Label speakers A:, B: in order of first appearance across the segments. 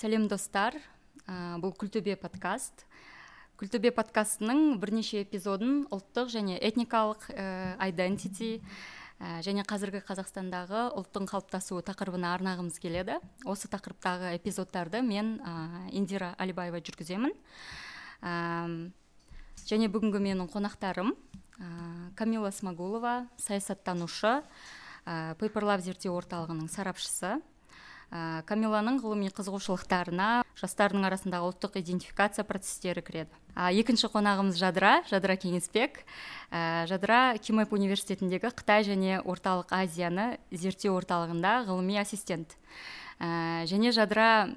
A: сәлем достар. Ә, бұл күлтөбе подкаст. Күлтөбе подкастының бірнеше эпизодын ұлттық және этникалық ә, ә, және қазіргі қазақстандағы ұлттың қалыптасуы тақырыбына арнағымыз келеді. Осы тақырыптағы эпизодтарды мен ә, индира алибаева жүргіземін. Ә, және бүгінгі менің қонақтарым ә, камила смагулова саясаттанушы ә, пейперлаб зерттеу орталығының сарапшысы ә, камиланың ғылыми қызығушылықтарына жастардың арасындағы ұлттық идентификация процестері кіреді. А, екінші қонағымыз жадыра жадыра кеңесбек. Ә, жадыра кимэп университетіндегі қытай және орталық азияны зерттеу орталығында ғылыми ассистент. Ә, және жадыра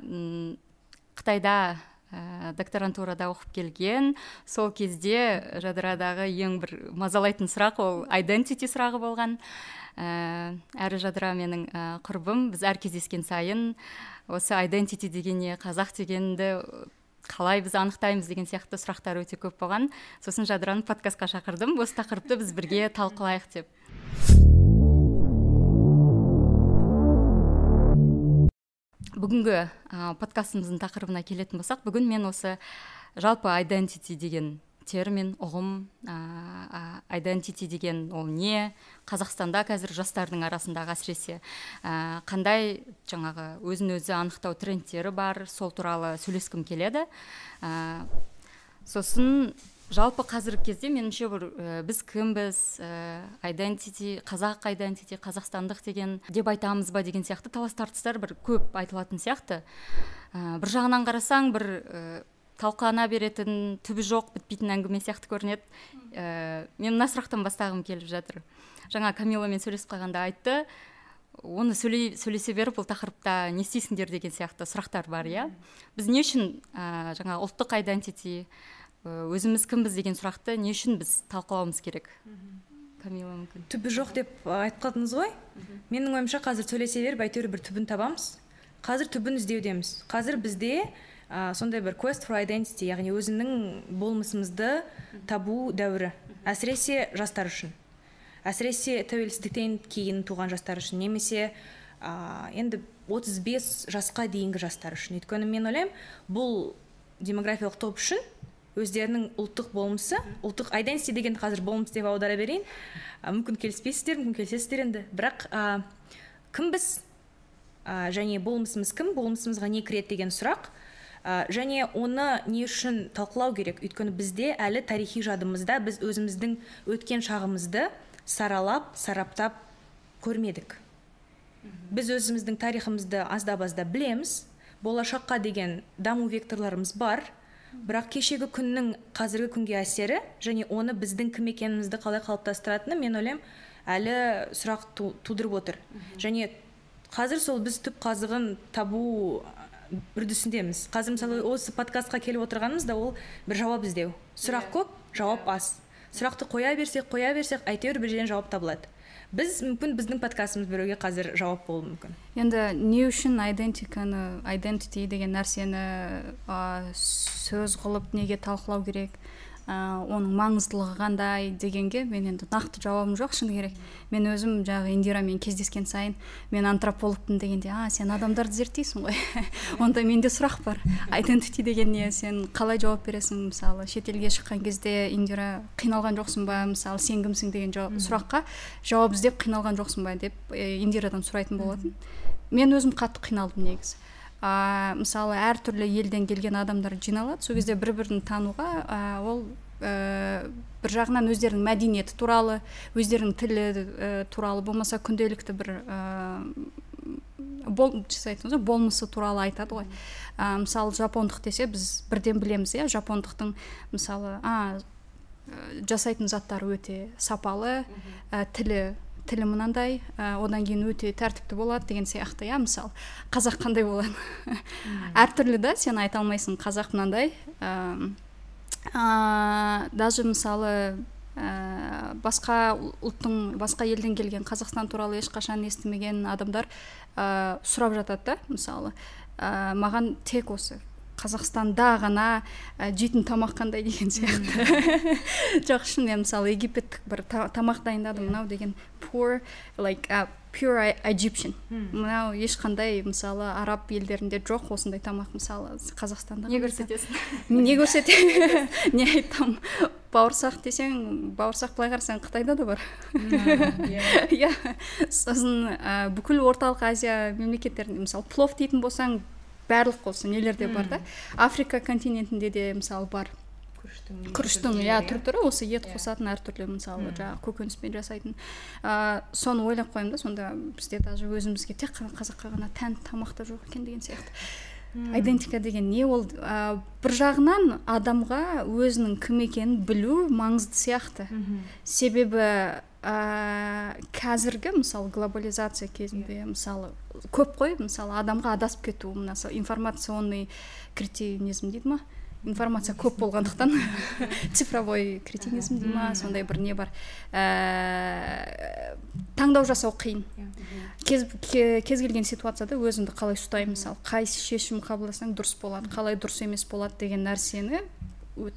A: қытайда ә, докторантурада оқып келген. Сол кезде жадырадағы ең бір мазалайтын сұрақ ол identity сұрағы болған. Әрі жадыра менің ә, құрбым. Біз әр кездескен сайын осы identity деген не қазақ дегенді қалай біз анықтаймыз деген сияқты сұрақтар өте көп болған. Сосын жадыраны подкастқа шақырдым. Осы тақырыпты біз бірге талқылайық деп. Бүгінгі ә, подкастымыздың тақырыбына келетін болсақ бүгін мен осы жалпы identity деген термин ұғым identity деген ол не? Қазақстанда қазір жастардың арасындағы әсіресе ә, қандай жаңағы өзін өзі анықтау трендтері бар? Сол туралы сөйлескім келеді. Ә, сосын жалпы қазіргі кезде меніңше бір ә, біз кімбіз? Ә, identity қазақ identity қазақстандық деген деп айтамыз ба деген сияқты талас тартыстар бір көп айтылатын сияқты. Ә, бір жағынан қарасаң бір талқылана беретін түбі жоқ бітпейтін әңгіме сияқты көрінеді. Ә, мен мына сұрақтан бастағым келіп жатыр. Жаңа камиламен сөйлесіп қалғанда айтты оны сөйлей, сөйлесе беріп бұл тақырыпта не істейсіңдер деген сияқты сұрақтар бар иә? Біз не үшін ә, жаңа ұлттық identity өзіміз кімбіз деген сұрақты не үшін біз талқылауымыз керек? Камила мүмкін.
B: Түбі жоқ деп айтып қалдыңыз ғой? Менің ойымша қазір сөйлесе беріп әйтеуір бір түбін табамыз. Қазір түбін іздеудеміз. Қазір бізде ә, сондай бір quest for identity яғни өзінің болмысымызды табу дәуірі. Әсіресе жастар үшін. Әсіресе тәуелсіздіктен кейін туған жастар үшін немесе ә, енді 35 жасқа дейінгі жастар үшін. Өйткені мен ойлаймын бұл демографиялық топ үшін өздерінің ұлттық болмысы ұлттық identity дегенді қазір болмыс деп аудара берейін. Ә, мүмкін келіспейсіздер мүмкін келісесіздер енді. Бірақ ә, кім біз? Ә, және болмысымыз кім? Болмысымызға не кіреді деген сұрақ. Ә, және оны не үшін талқылау керек? Өйткені бізде әлі тарихи жадымызда біз өзіміздің өткен шағымызды саралап сараптап көрмедік. Біз өзіміздің тарихымызды аздап аздап білеміз. Болашаққа деген даму векторларымыз бар. Бірақ кешегі күннің қазіргі күнге әсері және оны біздің кім екенімізді қалай қалыптастыратыны мен ойлаймын әлі сұрақ тудырып отыр. Және қазір сол біз түп қазығын табу үрдісіндеміз қазір мысалы осы подкастқа келіп отырғанымыз да ол бір жауап іздеу. Сұрақ көп жауап аз. Сұрақты қоя берсек қоя берсек әйтеуір бір жерден жауап табылады. Біз мүмкін біздің подкастымыз біреуге қазір жауап болуы мүмкін.
C: Енді не үшін айдентиканы identity деген нәрсені ә, сөз қылып неге талқылау керек? Оның маңыздылығы қандай дегенге мен енді нақты жауабым жоқ шыны керек. Мен өзім жаңағы индирамен кездескен сайын мен антропологпын дегенде а сен адамдарды зерттейсің ғой? Онда менде сұрақ бар. Identity деген не? Сен қалай жауап бересің? Мысалы шетелге шыққан кезде индира қиналған жоқсың ба? Мысалы сен кімсің? деген сұраққа жауап іздеп қиналған жоқсың ба? деп ә, индирадан сұрайтын болатын. Мен өзім қатты қиналдым негізі. Ә, мысалы әртүрлі елден келген адамдар жиналады сол кезде бір бірін тануға ә, ол ә, бір жағынан өздерінің мәдениеті туралы өздерінің тілі ә, туралы болмаса күнделікті бір ә, бол болмысы туралы айтады ғой. Ә, мысалы жапондық десе біз бірден білеміз иә жапондықтың мысалы а жасайтын заттары өте сапалы ә, тілі тілі мынандай ә, одан кейін өте тәртіпті болады деген сияқты иә мысалы қазақ қандай болады? Әртүрлі да сен айта алмайсың қазақ мынандай. Ә, ә, даже мысалы ә, басқа ұлттың басқа елден келген қазақстан туралы ешқашан естімеген адамдар ә, сұрап жатады да мысалы. Ә, маған тек осы қазақстанда ғана жейтін тамақ қандай деген сияқты. Жоқ шын мен мысалы египеттік бір тамақ дайындадым мынау деген poor like uh, pure egyptian. Мынау ешқандай мысалы араб елдерінде жоқ осындай тамақ мысалы қазақстанда
A: не көрсетесің?
C: Не көрсете не айтамын бауырсақ десең бауырсақ былай қарасаң қытайда да бар. Иә. Сосын ә, бүкіл орталық азия мемлекеттерінде мысалы плов дейтін болсаң барлық осы нелерде бар да. Африка континентінде де мысалы бар. Күріштің иә түр түрі осы ет қосатын әртүрлі мысалы жаңағы көкөніспен жасайтын. Ыыы соны ойлап қоямын да сонда бізде даже өзімізге тек қана қазаққа ғана тән тамақ та жоқ екен деген сияқты. Айдентика деген не ол? Ә, бір жағынан адамға өзінің кім екенін білу маңызды сияқты. Себебі ә, қазіргі мысалы глобализация кезінде мысалы көп қой мысалы адамға адасып кету мына информационный кретинизм дейді ма? Информация көп болғандықтан цифровой кретинизм дей ма? Сондай бір не бар. Ә, таңдау жасау қиын. Кез, кез келген ситуацияда өзіңді қалай ұстаймын? Мысалы қай шешім қабылдасаң дұрыс болады қалай дұрыс емес болады деген нәрсені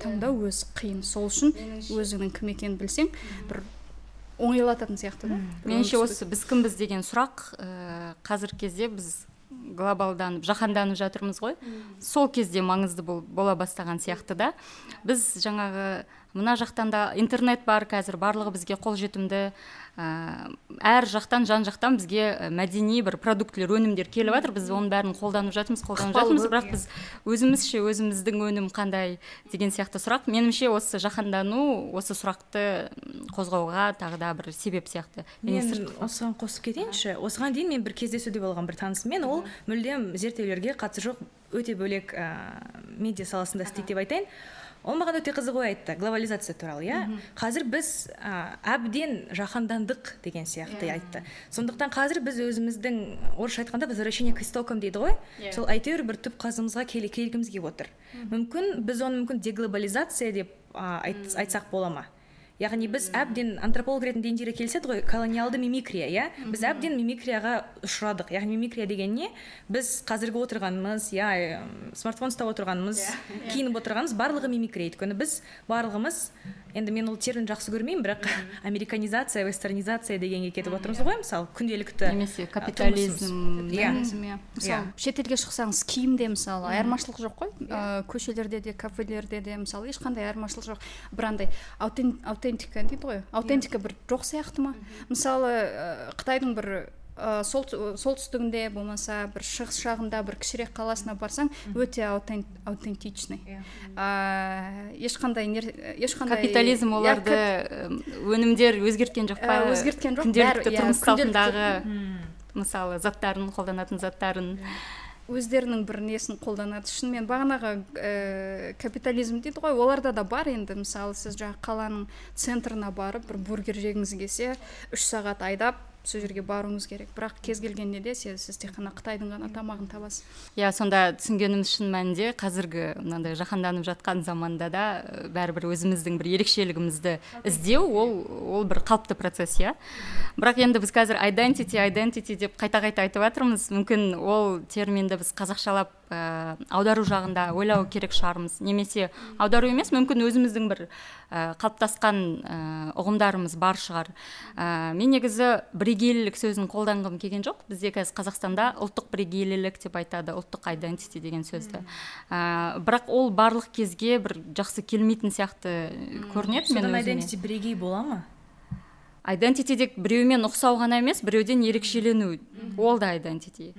C: таңдау өзі қиын. Сол үшін өзіңнің кім екенін білсең бір оңайлататын сияқты да
A: меніңше осы біз кімбіз деген сұрақ ә, қазіргі кезде біз глобалданып жаһанданып жатырмыз ғой. Сол кезде маңызды бола бастаған сияқты да. Біз жаңағы мына жақтан да интернет бар қазір барлығы бізге қолжетімді. Ә, әр жақтан жан жақтан бізге мәдени бір продуктілер өнімдер келіп жатыр біз оның бәрін қолданып жатырмыз қолданып жатырмыз. бірақ біз өзімізше өзіміздің өнім қандай деген сияқты сұрақ. Меніңше осы жаһандану осы сұрақты қозғауға тағы да бір себеп сияқты.
B: Мен осыған қосып кетейінші. Осыған дейін мен бір кездесуде болған бір танысыммен ол мүлдем зерттеулерге қатысы жоқ өте бөлек ә, медиа саласында істейді деп айтайын. Ол маған өте қызық ой айтты. Глобализация туралы иә? Қазір біз ә, әбден жаһандандық деген сияқты айтты. Сондықтан қазір біз өзіміздің орысша айтқанда возвращение к истокам дейді ғой? Сол әйтеуір бір түп қазымызға келгіміз келіп отыр мүмкін біз оны мүмкін деглобализация деп ә, айт, айтсақ бола ма? Яғни біз әбден антрополог ретінде индира келіседі ғой колониалды мимикрия иә? Біз әбден мимикрияға ұшырадық. Яғни мимикрия деген не біз қазіргі отырғанымыз иә смартфон ұстап отырғанымыз киініп отырғанымыз барлығы мимикрия өйткені біз барлығымыз енді мен ол терминді жақсы көрмеймін бірақ американизация вестернизация дегенге кетіп отырмыз ғой мысалы күнделікті
A: немесе капитализм
C: иә. иә. Мысалы шетелге шықсаңыз киімде мысалы айырмашылық жоқ қой. Көшелерде де кафелерде де мысалы ешқандай айырмашылық жоқ бір андай аутентика дейді ғой. Аутентика бір жоқ сияқты ма? Мысалы қытайдың бір ә, сол, солтүстігінде болмаса бір шығыс жағында бір кішірек қаласына барсаң өте аутентичный. Yeah. ә, ешқандай
A: ешқандай капитализм оларды өнімдер өзгерткен жоқ па?
C: өзгерткен жоқ.
A: Күнделікті тұрмыс салтындағы мысалы заттарын қолданатын заттарын.
C: Өздерінің бір несін қолданады. Шынымен бағанағы ә, капитализм дейді ғой оларда да бар енді. Мысалы сіз жаңағы қаланың центрына барып бір бургер жегіңіз келсе үш сағат айдап сол жерге баруыңыз керек. Бірақ кез келген неде сіз, сіз тек қана қытайдың ғана тамағын табасыз.
A: Иә сонда түсінгеніміз шын мәнінде қазіргі мынандай жаһанданып жатқан заманда да бәрібір өзіміздің бір ерекшелігімізді іздеу ол ол бір қалыпты процесс иә. Бірақ енді біз қазір identity identity деп қайта қайта айтып жатырмыз. Мүмкін ол терминді біз қазақшалап ә, аудару жағында ойлау керек шығармыз. Немесе аудару емес мүмкін өзіміздің бір ә, қалыптасқан ә, ұғымдарымыз бар шығар. Ә, мен негізі бірегейлілік сөзін қолданғым келген жоқ. Бізде қазір қазақстанда ұлттық бірегейлілік деп айтады ұлттық identity деген сөзді. Ә, бірақ ол барлық кезге бір жақсы келмейтін сияқты көрінеді
B: содан identity бірегей бола ма?
A: Identity тек біреумен ұқсау ғана емес біреуден ерекшелену. Ол да identity.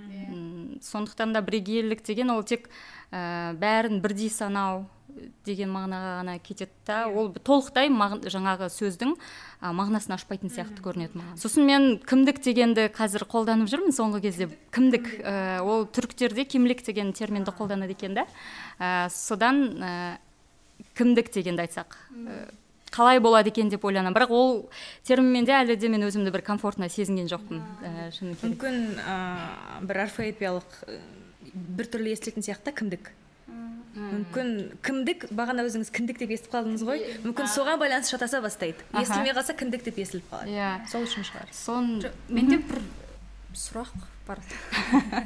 A: Сондықтан да бірегейлік деген ол тек ә, бәрін бірдей санау деген мағынаға ғана кетеді да. Ол толықтай жаңағы сөздің ә, мағынасын ашпайтын сияқты көрінеді маған. Сосын мен кімдік дегенді қазір қолданып жүрмін соңғы кезде. Кімдік ә, ол түріктерде кимлик деген терминді қолданады екен да. Ә, содан ә, кімдік дегенді айтсақ. Қалай болады екен деп ойланамын бірақ ол терминмен де әлі де мен өзімді бір комфортно сезінген жоқпын.
B: Ә, шыны керек. Мүмкін ә, бір орфоэпиялық біртүрлі естілетін сияқты кімдік? Мүмкін кімдік бағана өзіңіз кіндік деп естіп қалдыңыз ғой. Мүмкін соған байланысты шатаса бастайды. Естілмей қалса кіндік деп естіліп қалады. Иә. Сол үшін шығар.
C: Сон менде бір сұрақ бар.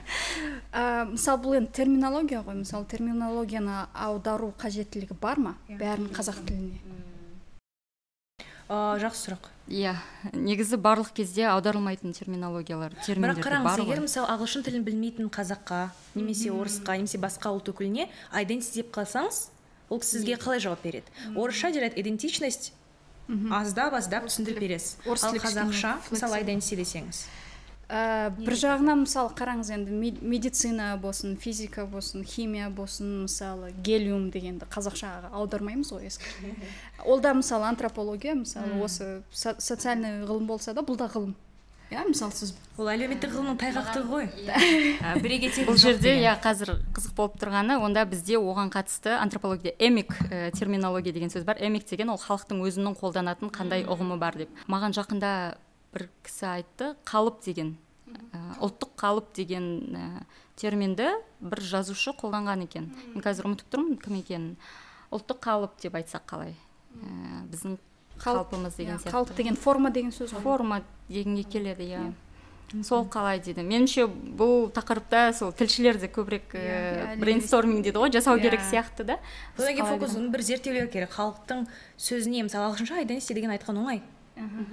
C: Мысалы бұл енді терминология ғой. Мысалы терминологияны аудару қажеттілігі бар ма? Бәрін қазақ тіліне.
B: Ә, жақсы сұрақ.
A: Иә негізі барлық кезде аударылмайтын терминологиялар
B: бірақ
A: терминдер
B: қараңыз
A: бар
B: егер мысалы ағылшын тілін білмейтін қазаққа немесе орысқа немесе басқа ұлт өкіліне identity деп қалсаңыз ол сізге қалай жауап береді? Орысша дейді идентичность аздап аздап түсіндіріп бересіз. Ал қазақша мысалы десеңіз.
C: Ә, бір жағынан мысалы қараңыз енді ме- медицина болсын физика болсын химия болсын мысалы гелиум дегенді қазақшаға аудармаймыз ғой ешқашан ол да мысалы антропология мысалы осы со- социальный ғылым болса да бұл да ғылым. Иә мысалы сіз
B: ол әлеуметтік ғылымның тайғақтығы ғой.
A: бұл жерде иә қазір қызық болып тұрғаны онда бізде оған қатысты антропология эмик ә, терминология деген сөз бар. Эмик деген ол халықтың өзінің қолданатын қандай ұғымы бар деп. Маған жақында бір кісі айтты қалып деген. Ә, ұлттық қалып деген ә, терминді бір жазушы қолданған екен. Мен қазір ұмытып тұрмын кім екенін. Ұлттық қалып деп айтсақ қалай? Ә, біздің
C: Қалып,
A: қалпымыз деген
C: иә,
A: сияқты.
C: қалып деген форма деген сөз ғой.
A: Форма дегенге келеді иә. Сол қалай дейді. Меніңше бұл тақырыпта сол тілшілер де көбірек
C: Иә,
A: ә,
C: иә,
A: брейнсторминг дейді ғой жасау керек сияқты да.
B: Содан кейін фокус бір зерттеулер керек. Халықтың сөзіне мысалы ағылшынша identity деген айтқан оңай.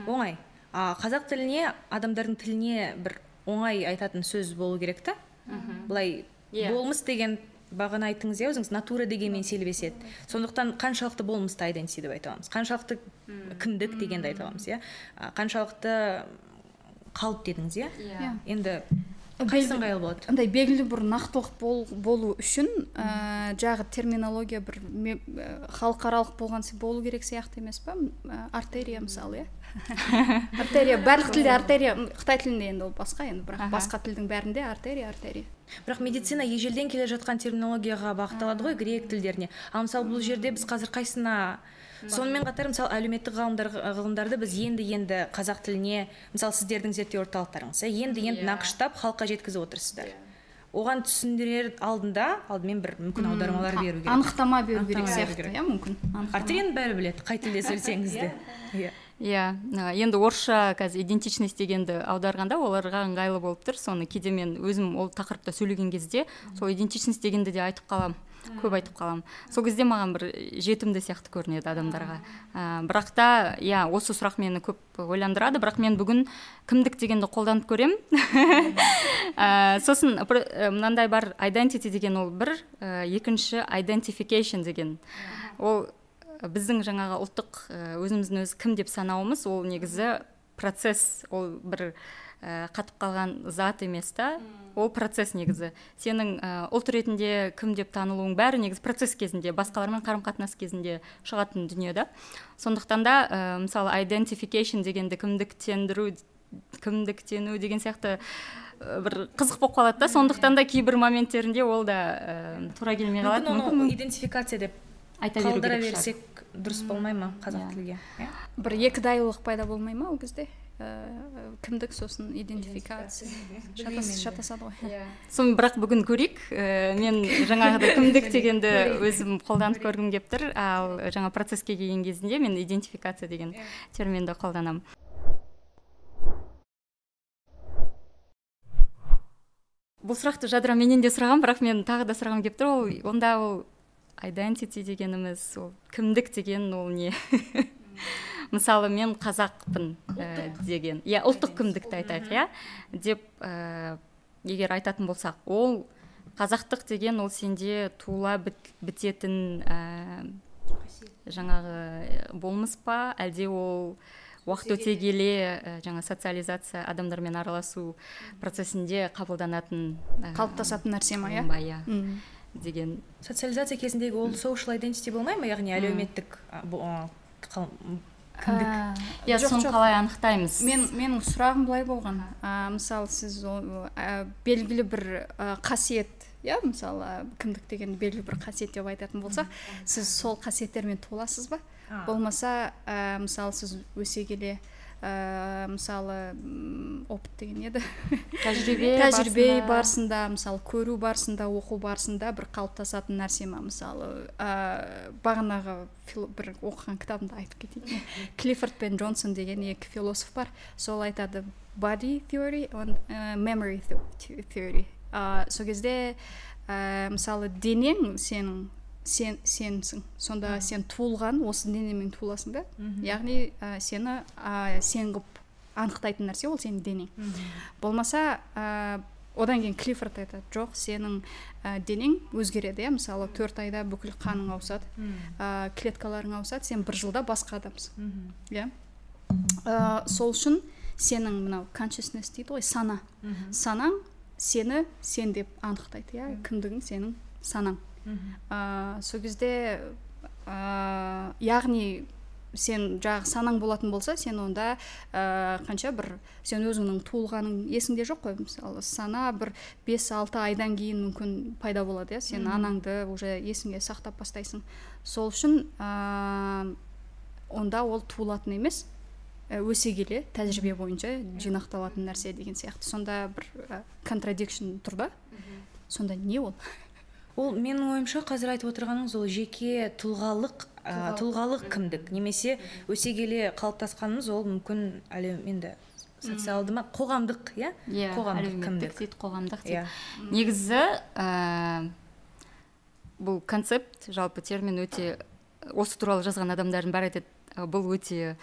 B: Оңай. А қазақ тіліне адамдардың тіліне бір оңай айтатын сөз болу керек та былай
A: Иә.
B: болмыс деген бағана айттыңыз иә өзіңіз натура дегенмен селбеседі сондықтан қаншалықты болмысты identity деп айта аламыз қаншалықты кімдік дегенді айта аламыз иә қаншалықты қалып дедіңіз иә
C: Иә.
B: енді қайсысы ыңғайлы болады
C: андай белгілі бір нақтылық бол, болу үшін ә, жағы терминология бір ә, халықаралық болған болу керек сияқты емес па ә, артерия мысалы иә артерия барлық тілде артерия қытай тілінде енді ол басқа енді бірақ басқа тілдің бәрінде артерия артерия.
B: Бірақ медицина ежелден келе жатқан терминологияға бағытталады ғой грек тілдеріне. Ал мысалы бұл жерде біз қазір қайсына? Сонымен қатар мысалы әлеуметтік ғылымдар ғылымдарды біз енді енді қазақ тіліне мысалы сіздердің зерттеу орталықтарыңыз иә енді енді
A: Иә.
B: нақыштап халыққа жеткізіп отырсыздар. Оған түсіндірер алдында алдымен бір мүмкін аудармалар беру керек.
C: анықтама беру керек сияқты иә мүмкін.
B: Артерияны бәрі біледі қай тілде сөйлесеңіз де. Иә.
A: Иә ә, енді орысша қазір идентичность дегенді аударғанда оларға ыңғайлы болып тұр. Соны кейде мен өзім ол тақырыпта сөйлеген кезде сол идентичность дегенді де айтып қаламын көп айтып қаламын сол кезде маған бір жетімді сияқты көрінеді адамдарға. Ә, бірақ та иә осы сұрақ мені көп ойландырады. Бірақ мен бүгін кімдік дегенді қолданып көремін ә, сосын мынандай бар identity деген ол бір ә, екінші identification деген. Ол біздің жаңағы ұлттық өзіміздің өзі кім деп санауымыз ол негізі процесс ол бір ә, қатып қалған зат емес та. Ол процесс негізі. Сенің ә, ұлт ретінде кім деп танылуың бәрі негізі процесс кезінде басқалармен қарым қатынас кезінде шығатын дүние да. Сондықтан да ә, мысалы identification дегенді кімдіктендіру кімдіктену деген сияқты бір қызық болып қалады да. Сондықтан да кейбір моменттерінде ол да ә, тура келмей қалады
B: мүмкін оны идентификация деп
A: айта беру
B: қалдыра берсек дұрыс болмай ма қазақ
A: Иә.
B: тілге? Иә?
C: бір екідайлылық пайда болмай ма ол кезде? Ә, кімдік сосын идентификация? Шатас- шатасады ғой.
A: Соны бірақ бүгін көрейік. Ә, мен жаңағыдай кімдік дегенді өзім қолданып көргім келіп тұр. Ал жаңа процесске келген кезінде мен идентификация деген терминді қолданамын. Бұл сұрақты жадыра менен де сұраған бірақ мен тағы да сұрағым келіп тұр. Ол онда ол identity дегеніміз ол кімдік деген ол не? Мысалы мен қазақпын ә, деген. Иә ұлттық кімдікті айтайық иә. Деп ә, егер айтатын болсақ ол қазақтық деген ол сенде туыла біт- бітетін ә, жаңағы болмыс па? Әлде ол уақыт өте келе ә, жаңа социализация адамдармен араласу процесінде қабылданатын ә,
C: қалыптасатын нәрсе ма иә?
A: иә. Деген
B: социализация кезіндегі ол social identity болмай ма? Яғни әлеуметтік
A: иә соны қалай анықтаймыз?
C: Мен менің сұрағым былай болған. Ә, мысалы сіз о- ә, белгілі бір ә, қасиет иә мысалы ә, кімдік деген белгілі бір қасиет деп айтатын болсақ сіз сол қасиеттермен толасыз ба? Болмаса ә, мысалы сіз өсе келе ә, мысалы опыт деген еді.
A: Тәжірибе
C: тәжірибе
A: барысында-
C: мысалы көру барысында оқу барысында бір қалыптасатын нәрсе ма мысалы ә, бағанағы бір оқыған кітабымда айтып кетейін. Клиффорд пен джонсон деген екі философ бар. Сол айтады body theory and uh, memory the- theory ә, сол кезде ә, мысалы денең сенің сен сенсің. Сонда сен туылған осы денемен туыласың да. Яғни ә, сені ә, сен қылып анықтайтын нәрсе ол сенің денең. Болмаса ә, одан кейін клиффорд айтады жоқ сенің ә, денең өзгереді иә мысалы төрт айда бүкіл қаның ауысады ә, клеткаларың ауысады сен бір жылда басқа адамсың иә. Ә, сол үшін сенің мынау consciousness дейді ғой сана. Санаң сені сен деп анықтайды иә. Кімдігің? Сенің санаң. Ә, сол кезде ә, яғни сен жағы санаң болатын болса сен онда ә, қанша бір сен өзіңнің туылғаның есіңде жоқ қой? Мысалы сана бір бес алты айдан кейін мүмкін пайда болады иә? Сен анаңды уже есіңе сақтап бастайсың. Сол үшін ә, онда ол туылатын емес өсе келе тәжірибе бойынша жинақталатын нәрсе деген сияқты. Сонда бір ә, контрадикшн тұр да? Сонда не ол?
B: Ол менің ойымша қазір айтып отырғаныңыз ол жеке тұлғалық ә, тұлғалық. кімдік? Немесе өсе келе қалыптасқанымыз ол мүмкін әлі енді социалды ма қоғамдық иә?
A: Иә
B: қоғамдық кімдік?
A: дейді қоғамдық
B: иә.
A: дейді. Негізі ә, бұл концепт жалпы термин өте осы туралы жазған адамдардың бәрі айтады бұл өте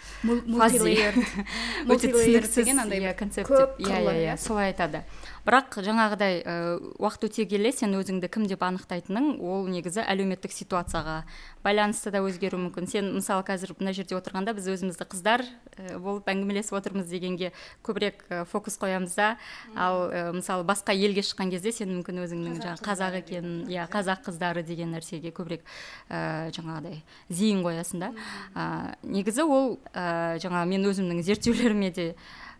A: өте түсініксіз иә, концепт иә. иә солай айтады. Бірақ жаңағыдай ә, уақыт өте келе сен өзіңді кім деп анықтайтының ол негізі әлеуметтік ситуацияға байланысты да өзгеруі мүмкін. Сен мысалы қазір мына жерде отырғанда біз өзімізді қыздар ә, болып әңгімелесіп отырмыз дегенге көбірек ә, фокус қоямыз да. Ал ә, мысалы басқа елге шыққан кезде сен мүмкін өзіңнің жаңағы қазақ екенін иә қазақ қыздары деген нәрсеге көбірек ә, жаңағыдай зейін қоясың да. Ә, негізі ол ә, жаңағы мен өзімнің зерттеулеріме де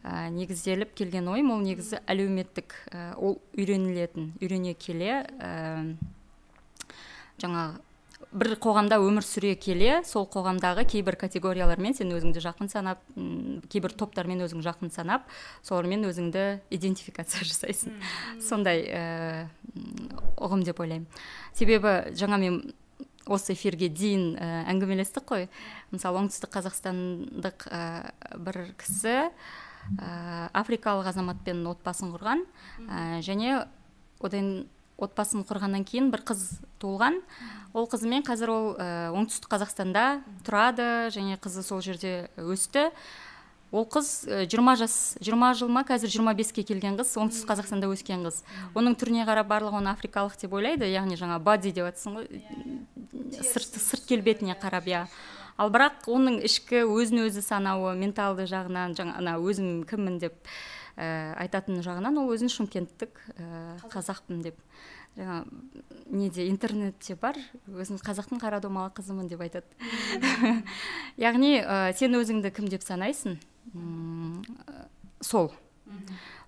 A: ә, негізделіп келген ойым ол негізі әлеуметтік ә, ол үйренілетін үйрене келе ә, жаңағы бір қоғамда өмір сүре келе сол қоғамдағы кейбір категориялармен сен өзіңді жақын санап кейбір топтармен өзің жақын санап солармен өзіңді идентификация жасайсың. Сондай ә, ұғым деп ойлаймын. Себебі жаңа мен осы эфирге дейін ә, әңгімелестік қой. Мысалы оңтүстік қазақстандық ә, бір кісі ә, африкалық азаматпен отбасын құрған. Ә, және одан отбасын құрғаннан кейін бір қыз туылған. Ол қызымен қазір ол ә, оңтүстік қазақстанда тұрады және қызы сол жерде өсті. Ол қыз ә, 20 жас 20 жыл ма? Қазір 25-ке келген қыз оңтүстік қазақстанда өскен қыз. Оның түріне қарап барлығы оны африкалық деп ойлайды. Яғни жаңа бади деп жатрсың ғой. Сырт сырт келбетіне қарап иә. Ал бірақ оның ішкі өзін өзі санауы менталды жағынан жаңа ана өзім кіммін деп ә, айтатын жағынан ол өзін шымкенттік ә, қазақпын деп. Жаңа неде интернетте бар өзін қазақтың қара домалақ қызымын деп айтады. Яғни ә, сен өзіңді кім деп санайсың? М, ә, сол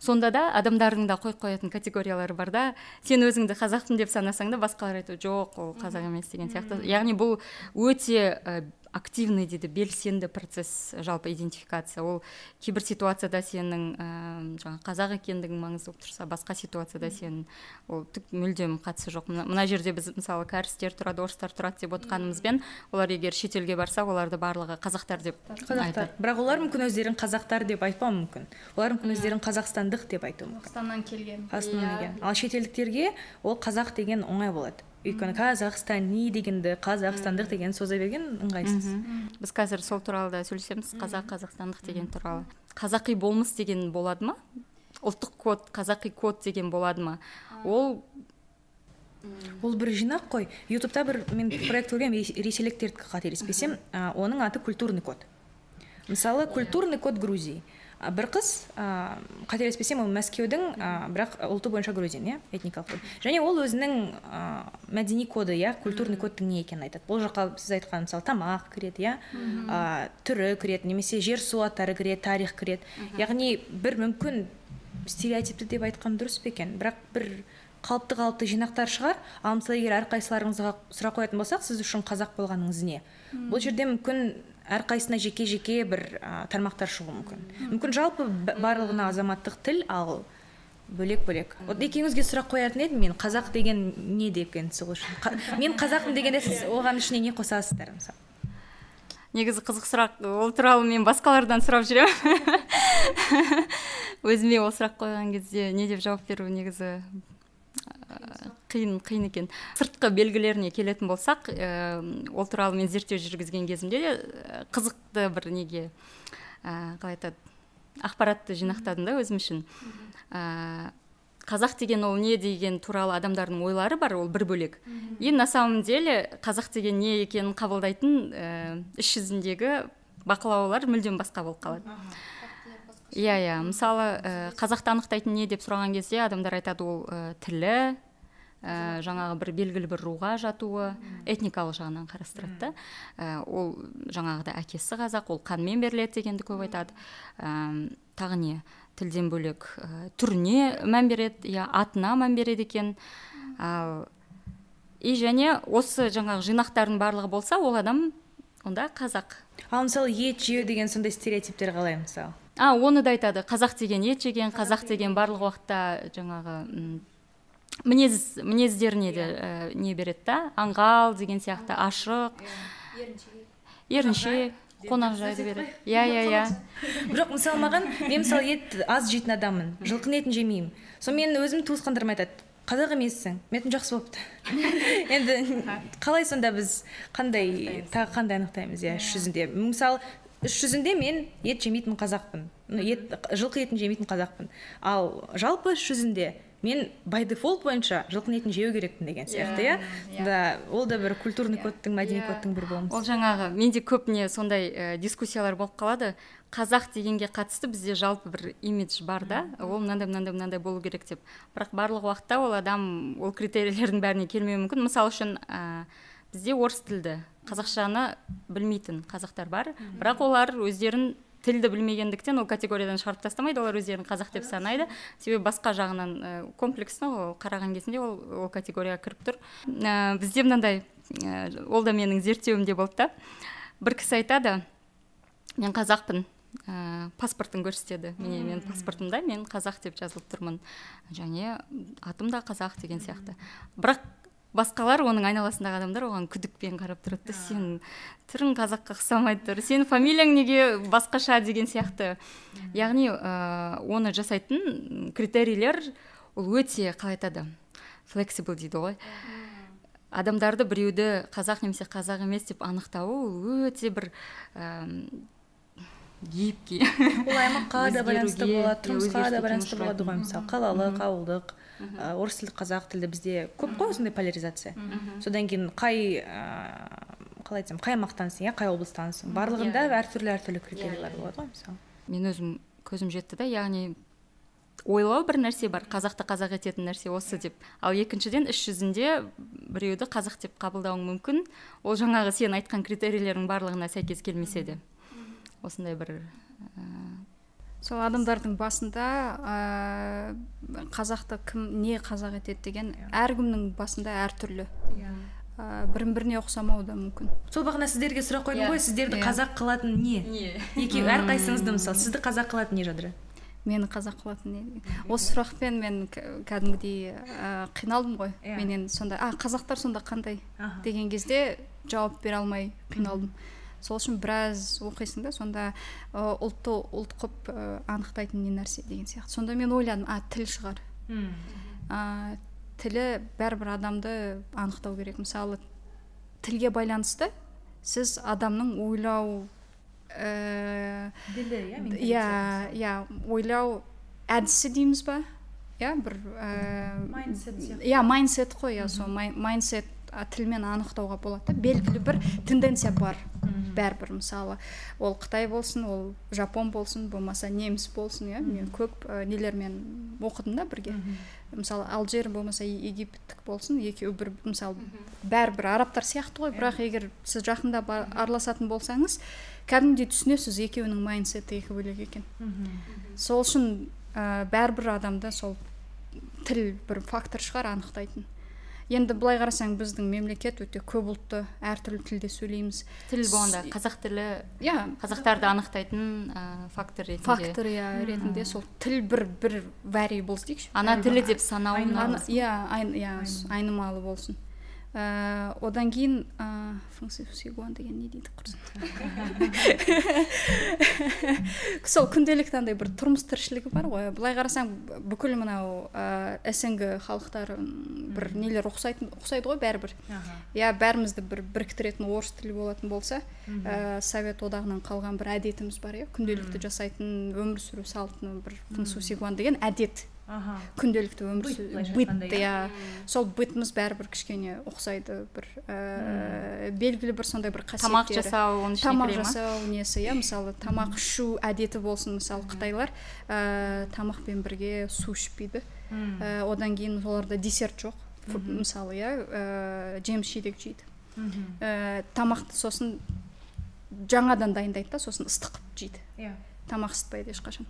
A: сонда да адамдардың да қойып қоятын категориялары бар да сен өзіңді қазақпын деп санасаң да басқалар айтады жоқ ол қазақ емес деген сияқты. Яғни бұл өте активный дейді белсенді процесс жалпы идентификация. Ол кейбір ситуацияда сенің ә, жаңағы қазақ екендігің маңызды болып тұрса басқа ситуацияда сен ол түк мүлдем қатысы жоқ. Мына, мына жерде біз мысалы кәрістер тұрады орыстар тұрады деп отқанымызбен олар егер шетелге барса оларды барлығы қазақтар деп
B: қазақтар.
A: Айтады.
B: бірақ олар мүмкін өздерін қазақтар деп айтпауы мүмкін. Олар мүмкін өздерін қазақстандық деп айтуы мүмкін.
C: Қазақстаннан келген.
B: Қазақстаннан келген. Ал шетелдіктерге ол қазақ деген оңай болады. Өйткені қазақстани дегенді қазақстандық деген соза берген ыңғайсыз.
A: Біз қазір сол туралы да сөйлесеміз. Қазақ қазақстандық деген туралы. Қазақи болмыс деген болады ма? Ұлттық код қазақи код деген болады ма? Ол
B: ол бір жинақ қой. Ютубта бір мен проект көргенмін рес- ресейліктердікі қателеспесем оның аты культурный код. Мысалы культурный код грузии. Бір қыз а, қателеспесем ол мәскеудің а, бірақ ұлты бойынша грузин иә этникалық және ол өзінің а, мәдени коды иә культурный кодтың не екенін айтады. Бұл жаққа сіз айтқан мысалы тамақ кіреді иә а, түрі кіреді немесе жер су аттары кіреді тарих кіреді. Яғни бір мүмкін стереотипті деп айтқан дұрыс па екен? Бірақ бір қалыпты қалыпты жинақтар шығар. Ал мысалы егер әрқайсыларыңызға сұрақ қоятын болсақ сіз үшін қазақ болғаныңыз не? Бұл жерде мүмкін әрқайсысына жеке жеке бір а, тармақтар шығуы мүмкін. Мүмкін жалпы барлығына азаматтық тіл ал бөлек бөлек вот екеуіңізге сұрақ қоятын едім мен қазақ деген не деген сол үшін Қа- мен қазақпын дегенде сіз оған ішіне не қосасыздар мысалы?
A: Негізі қызық сұрақ ол туралы мен басқалардан сұрап жүремін. Өзіме ол сұрақ қойған кезде не деп жауап беру негізі ә, қиын қиын екен. Сыртқы белгілеріне келетін болсақ ә, ол туралы мен зерттеу жүргізген кезімде де ә, қызықты бір неге ә, қалай айтады ақпаратты жинақтадым да өзім үшін. Ә, қазақ деген ол не деген туралы адамдардың ойлары бар ол бір бөлек. И на самом деле қазақ деген не екенін қабылдайтын іс жүзіндегі бақылаулар мүлдем басқа болып қалады. Иә иә. Мысалы ә, қазақты анықтайтын не деп сұраған кезде адамдар айтады ол ә, тілі ә, жаңағы бір белгілі бір руға жатуы этникалық жағынан қарастырады да. Ә, ол жаңағыдай әкесі қазақ ол қанмен беріледі дегенді көп айтады. Ә, тағы не? Тілден бөлек ә, түріне мән береді иә атына мән береді екен. Ал и және осы жаңағы жинақтардың барлығы болса ол адам онда қазақ.
B: Ал мысалы ет жеу деген сондай стереотиптер қалай мысалы?
A: А оны да айтады. Қазақ деген ет жеген қазақ деген барлық уақытта жаңағы мінез мінездеріне де ә, не береді да? Аңғал деген сияқты ашық ерінше қонақжайды береді. Иә иә иә.
B: Бірақ мысалы маған мен мысалы ет аз жейтін адаммын. Жылқының етін жемеймін. Сонымен өзімнің туысқандарым айтады. Қазақ емессің. Мен айтамын жақсы болыпты енді қалай сонда біз қандай тағы қандай анықтаймыз иә іс жүзінде? Мысалы іс жүзінде мен ет жемейтін қазақпын. Ет жылқы етін жемейтін қазақпын. Ал жалпы іс жүзінде мен бай дефолт бойынша жылқының етін жеу керекпін деген сияқты иә? да ол да бір культурный кодтың мәдени кодтың бір болмысы.
A: Ол жаңағы менде көп не сондай ә, дискуссиялар болып қалады. Қазақ дегенге қатысты бізде жалпы бір имидж бар да. Ол мынандай мынандай мынандай болу керек деп. Бірақ барлық уақытта ол адам ол критерийлердің бәріне келмеуі мүмкін. Мысалы үшін ә, бізде орыс тілді қазақшаны білмейтін қазақтар бар. Бірақ олар өздерін тілді білмегендіктен ол категориядан шығарып тастамайды. Олар өздерін қазақ деп санайды. Себебі басқа жағынан ә, комплексно ол қараған кезінде ол ол категорияға кіріп тұр. Ә, бізде мынандай ә, ол да менің зерттеуімде болды да. Бір кісі айтады мен қазақпын ә, паспортын көрсетеді. Міне менің паспортымда мен қазақ деп жазылып тұрмын. Және атым да қазақ деген сияқты. Бірақ басқалар оның айналасындағы адамдар оған күдікпен қарап тұрады да сен түрің қазаққа ұқсамайды тұр сенің фамилияң неге басқаша деген сияқты. Яғни ә, оны жасайтын критерийлер ол өте қалай айтады флексибл дейді ғой. Адамдарды біреуді қазақ немесе қазақ емес деп анықтауы ол өте бір гибкий.
B: Ол аймаққа да байланысты болады тұрмысқа да байланысты болады ғой мысалы қалалық ауылдық. Орыс тілді қазақ тілді бізде көп қой осындай поляризация. Содан кейін қай қалай айтсам қай аймақтансың иә қай облыстансың? Барлығында иә. әртүрлі әртүрлі критерийлер болады ғой мысалы.
A: Мен өзім көзім жетті да яғни ойлау бір нәрсе бар қазақты қазақ ететін нәрсе осы деп. Ал екіншіден іс жүзінде біреуді қазақ деп қабылдауың мүмкін. Ол жаңағы сен айтқан критерийлердің барлығына сәйкес келмесе де. Осындай бір ә...
C: сол адамдардың басында ә, қазақты кім не қазақ етеді деген иә. әркімнің басында әртүрлі. Иә. Ә, бірін біріне ұқсамауы да мүмкін.
B: Сол бағана сіздерге сұрақ қойдым yeah. ғой сіздерді yeah. қазақ қылатын не? Не? Екеуі әрқайсыңызды мысалы сізді қазақ қылатын не жадыра?
C: Мені қазақ қылатын не? Осы сұрақпен мен кәдімгідей ә, қиналдым ғой. Yeah. менен сонда а қазақтар сонда қандай? Деген кезде жауап бере алмай қиналдым. Сол үшін біраз оқисың да сонда ұлтты ұлт қылып анықтайтын не нәрсе деген сияқты. Сонда мен ойладым а тіл шығар. Ә, тілі бәрібір адамды анықтау керек. Мысалы тілге байланысты сіз адамның ойлау
B: ділі
C: иә иә иә ойлау әдісі дейміз ба? Иә бір иә майндсет қой иә сол майндсет тілмен анықтауға болады да. Белгілі бір тенденция бар. Бәрібір мысалы ол қытай болсын ол жапон болсын болмаса неміс болсын иә мен көп ә, нелермен оқыдым да бірге. Мысалы алжир болмаса египеттік болсын екеуі бір мысалы бәрібір арабтар сияқты ғой. Бірақ егер сіз жақындап араласатын болсаңыз кәдімгідей түсінесіз екеуінің майндсеті екі бөлек екен. Сол үшін ә, бәрібір адамда сол тіл бір фактор шығар анықтайтын. Енді былай қарасаң біздің мемлекет өте көп ұлтты әртүрлі тілде сөйлейміз.
A: Тіл болғанда қазақ тілі иә. қазақтарды анықтайтын ә, фактор ретінде.
C: Фактор иә ретінде сол тіл бір бір вариаблс дейікші.
A: Ана тілі деп санау
C: иә иә айнымалы болсын. Ә, одан кейін ә, деген не дейді құрсын? Сол күнделікті андай бір тұрмыс тіршілігі бар ғой. Былай қарасаң бүкіл мынау ә, снг халықтары бір нелер ұқсайтын ұқсайды ғой бәрібір. Иә бәрімізді бір біріктіретін орыс тілі болатын болса ә, совет одағынан қалған бір әдетіміз бар иә. Күнделікті жасайтын өмір сүру салтын бір функция деген әдет. Күнделікті өмір быт иә. сол бытымыз бәрібір кішкене ұқсайды бір ііі белгілі бір сондай бір қасиеттері.
A: тамақ жасау оның
C: тамақ жасау несі иә мысалы тамақ ішу әдеті болсын мысалы қытайлар ііі тамақпен бірге су ішпейді. Ііі одан кейін оларда десерт жоқ. Мысалы иә ііі жеміс жидек жейді. Ііі тамақты сосын жаңадан дайындайды да сосын ыстық қылып жейді. Иә. Тамақ ысытпайды ешқашан.